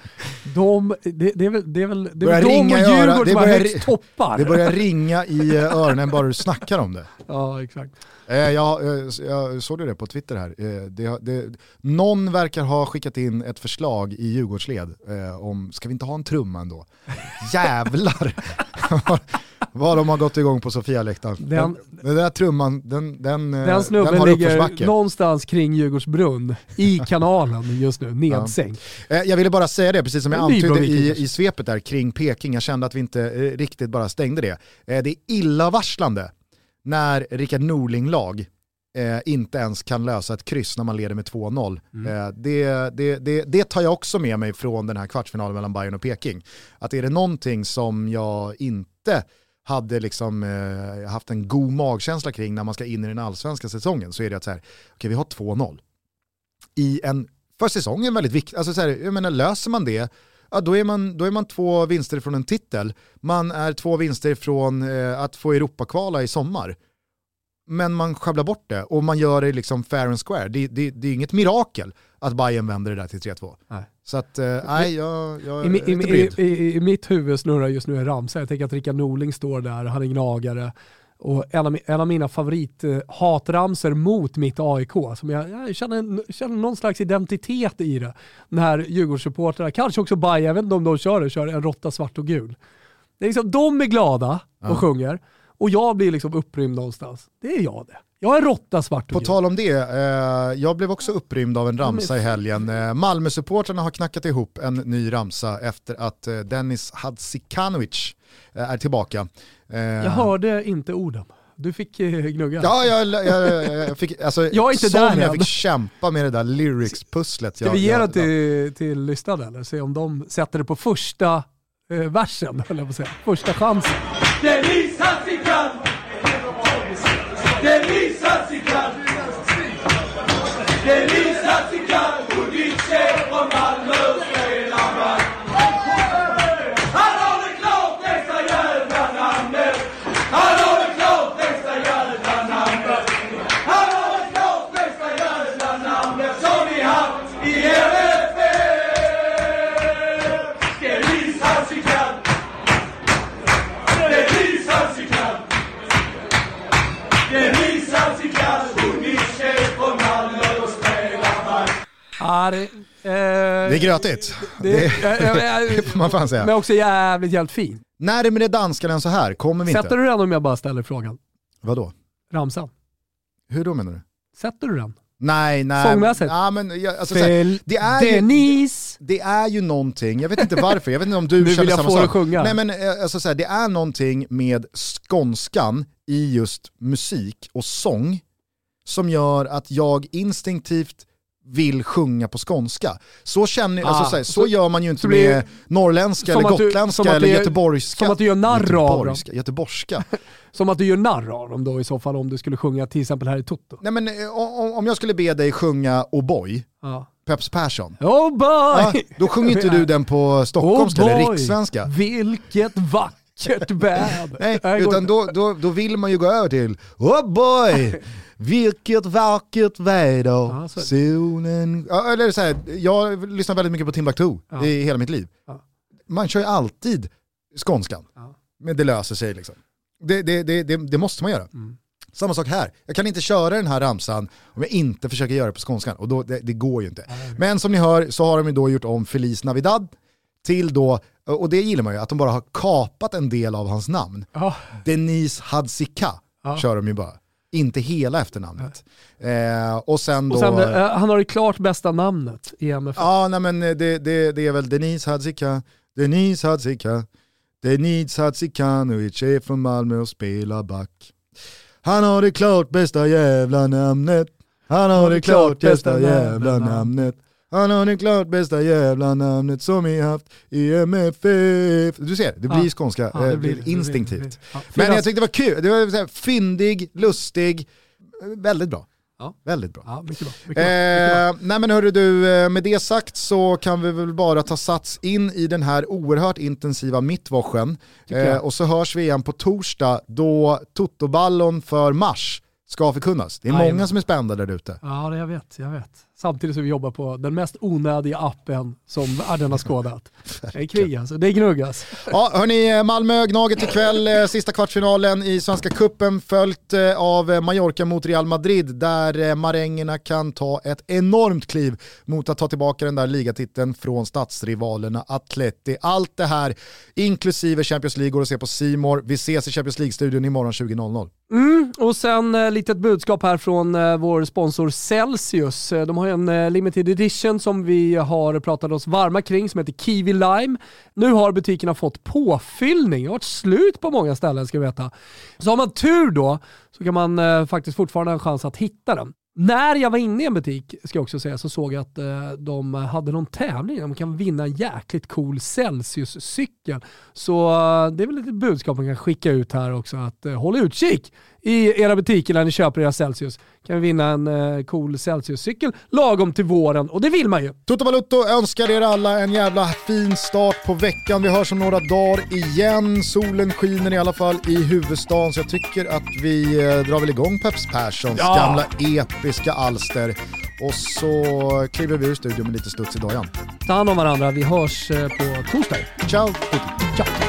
S3: De, det, det är väl, det är väl det är de
S1: ringa
S3: och Djurgården
S1: det
S3: som har högst toppar.
S1: Det börjar ringa i öronen bara du snackar om det.
S3: Ja, exakt.
S1: Eh, jag, eh, jag såg det på Twitter här. Eh, det, det, någon verkar ha skickat in ett förslag i Djurgårdsled om, ska vi inte ha en trumma ändå? Jävlar vad- de har gått igång på Sofia-läktaren. Den,
S3: Den-
S1: den där trumman, den, den,
S3: Den snubben
S1: har
S3: ligger någonstans kring Djurgårdsbrunn i kanalen just nu, nedsänkt.
S1: Eh, Jag ville bara säga det, precis som jag antydde i, i svepet där kring Peking. Jag kände att vi inte riktigt bara stängde det. Det är illavarslande när Rickard Norling-lag eh, inte ens kan lösa ett kryss när man leder med 2-0. Eh, det, det, det, det tar jag också med mig från den här kvartsfinalen mellan Bayern och Peking. Att är det någonting som jag inte hade liksom, eh, haft en god magkänsla kring när man ska in i den allsvenska säsongen så är det att så här, okej vi har 2-0 i en för säsongen väldigt viktig, alltså så här, jag menar löser man det, ja, då, är man, då är man två vinster från en titel, man är två vinster från eh, att få Europakvala i sommar. Men man sjabblar bort det och man gör det liksom fair and square. Det, det, det är inget mirakel att Bayern vänder det där till 3-2.
S3: Nej.
S1: Så att, eh, nej jag, jag
S3: I,
S1: är
S3: i, i, i, I mitt huvud snurrar just nu en ramsa. Jag tänker att Rickard Norling står där, han är gnagare. Och en av, en av mina favorithatramser mot mitt AIK, som jag, jag känner, känner någon slags identitet i det. När Djurgårdssupportrarna, kanske också Bajen, jag vet inte om de kör det, kör en råtta svart och gul. Det är liksom, de är glada och
S1: Ja.
S3: sjunger och jag blir liksom upprymd någonstans. Det är jag det. Jag är råtta svart och
S1: På tal om det, eh, jag blev också upprymd av en ramsa i helgen. Eh, Malmösupportrarna har knackat ihop en ny ramsa efter att eh, Dennis Hadzikanovic eh, är tillbaka. Eh,
S3: Jag hörde inte orden. Du fick eh, gnugga.
S1: Ja, jag, jag, jag, fick, alltså,
S3: Jag är inte
S1: som
S3: där
S1: jag
S3: än.
S1: fick kämpa med det där lyrics-pusslet.
S3: Ska
S1: Jag-
S3: vi ge den till, till lyssnarna eller se om de sätter det på första eh, versen, höll jag på att säga. Första chansen. Ja, det, eh,
S1: Det är grötigt.
S3: det,
S1: Det,
S3: eh, eh, eh,
S1: det får man fan säga.
S3: Men också jävligt, jävligt fin.
S1: Närmare danskarna än så här kommer vi inte.
S3: Sätter du den om jag bara ställer frågan?
S1: Vadå?
S3: Ramsan.
S1: Hur då menar du?
S3: Sätter du den?
S1: Nej, nej.
S3: Sångmässigt?
S1: Ja, men, jag, alltså, så här,
S3: Fel.
S1: det, är ju,
S3: Dennis!
S1: det är ju någonting, jag vet inte varför, jag vet inte om du
S3: Nu vill
S1: känner
S3: jag
S1: samma
S3: få
S1: sak.
S3: att sjunga.
S1: Nej men alltså, så här, det är någonting med skånskan i just musik och sång som gör att jag instinktivt vill sjunga på skånska. Så, känner, alltså,
S3: Ah,
S1: så, här, så,
S3: så-
S1: gör man ju inte
S3: så blir
S1: med norrländska eller
S3: du-
S1: gotländska
S3: att
S1: eller
S3: är-
S1: göteborgska.
S3: som att du gör narr av dem.
S1: Göteborgska.
S3: Som att du gör narr av dem då i så fall om du skulle sjunga till exempel här i Toto.
S1: Nej men eh, om, om jag skulle be dig sjunga O'boy,
S3: Ja.
S1: Peps Persson,
S3: Oh boy!
S1: ja, då sjunger inte du den på stockholmska
S3: Oh
S1: eller rikssvenska.
S3: Vilket vackert.
S1: Nej, utan då, då, då vill man ju gå över till Oh boy, vilket vackert väder,
S3: Ja, så
S1: solen... Ja, eller så här, jag lyssnar väldigt mycket på Timbuktu
S3: Ja.
S1: i hela mitt liv.
S3: Ja.
S1: Man kör ju alltid skånskan, men det löser sig liksom. Det, det, det, det, måste man göra.
S3: Mm.
S1: Samma sak här, jag kan inte köra den här ramsan om jag inte försöker göra det på skånskan och då, det, går ju inte. Men som ni hör så har de ju då gjort om Feliz Navidad till då, och det gillar man ju, att de bara har kapat en del av hans namn.
S3: Ja.
S1: Denise Hadzika kör de ju bara. Inte hela efternamnet. Eh, och sen då...
S3: Och sen, eh, han har det klart bästa namnet i MFF.
S1: ja, nej men det, det, det är väl Denise Hadzika, Denise Hadzika, Denise Hadzikanovic är från Malmö och spelar back. Han har det klart bästa jävla namnet. Han har det klart bästa jävla namnet. Han har det klart bästa jävla namnet som vi haft i MFF. Du ser, det blir
S3: Ja.
S1: skånska
S3: Ja,
S1: eh,
S3: blir det,
S1: instinktivt.
S3: det blir det. Ja,
S1: Men jag tyckte det var kul, det var så här, fyndig, lustig, eh, väldigt bra.
S3: Ja.
S1: Väldigt bra.
S3: Ja, mycket bra. Mycket bra. Mycket bra.
S1: Eh, nej men hörru du, eh, med det sagt så kan vi väl bara ta sats in i den här oerhört intensiva
S3: jag.
S1: Eh, och så hörs vi igen på torsdag då Totoballon för mars ska förkunnas. Det är
S3: Jajamän.
S1: många som är spända där ute.
S3: Ja, det jag vet, jag vet. Samtidigt som vi jobbar på den mest onödiga appen som världen har skådat. Det är krig alltså, det är gnuggas.
S1: Ja, hörni, eh, Malmö Gnaget ikväll, eh, sista kvartsfinalen i Svenska Cupen följt eh, av Mallorca mot Real Madrid där eh, marängerna kan ta ett enormt kliv mot att ta tillbaka den där ligatiteln från stadsrivalerna Atleti. Allt det här, inklusive Champions League, går att se på Simor. Vi ses i Champions League-studion imorgon 20.00.
S3: Mm, och sen eh, litet budskap här från eh, vår sponsor Celsius. Eh, de har ju en eh, limited edition som vi har pratat oss varma kring som heter Kiwi Lime. Nu har butikerna fått påfyllning. Det har varit slut på många ställen ska vi veta. Så har man tur då så kan man eh, faktiskt fortfarande ha en chans att hitta den. När jag var inne i en butik, ska jag också säga, så såg jag att eh, de hade någon tävling där man kan vinna en jäkligt cool Celsius-cykel. Så eh, det är väl ett budskap man kan skicka ut här också, att eh, håll utkik i era butiker när ni köper era Celsius. Kan vi vinna en eh, cool Celsius-cykel lagom till våren och det vill man ju.
S1: Toto Balutto önskar er alla en jävla fin start på veckan. Vi hörs om några dagar igen. Solen skiner i alla fall i huvudstaden så jag tycker att vi eh, drar väl igång Peps Perssons
S3: Ja.
S1: gamla episka alster och så kliver vi ur studion med lite studs i dojan.
S4: Ta hand om varandra, vi hörs eh, på torsdag.
S1: Ciao!
S4: Ciao!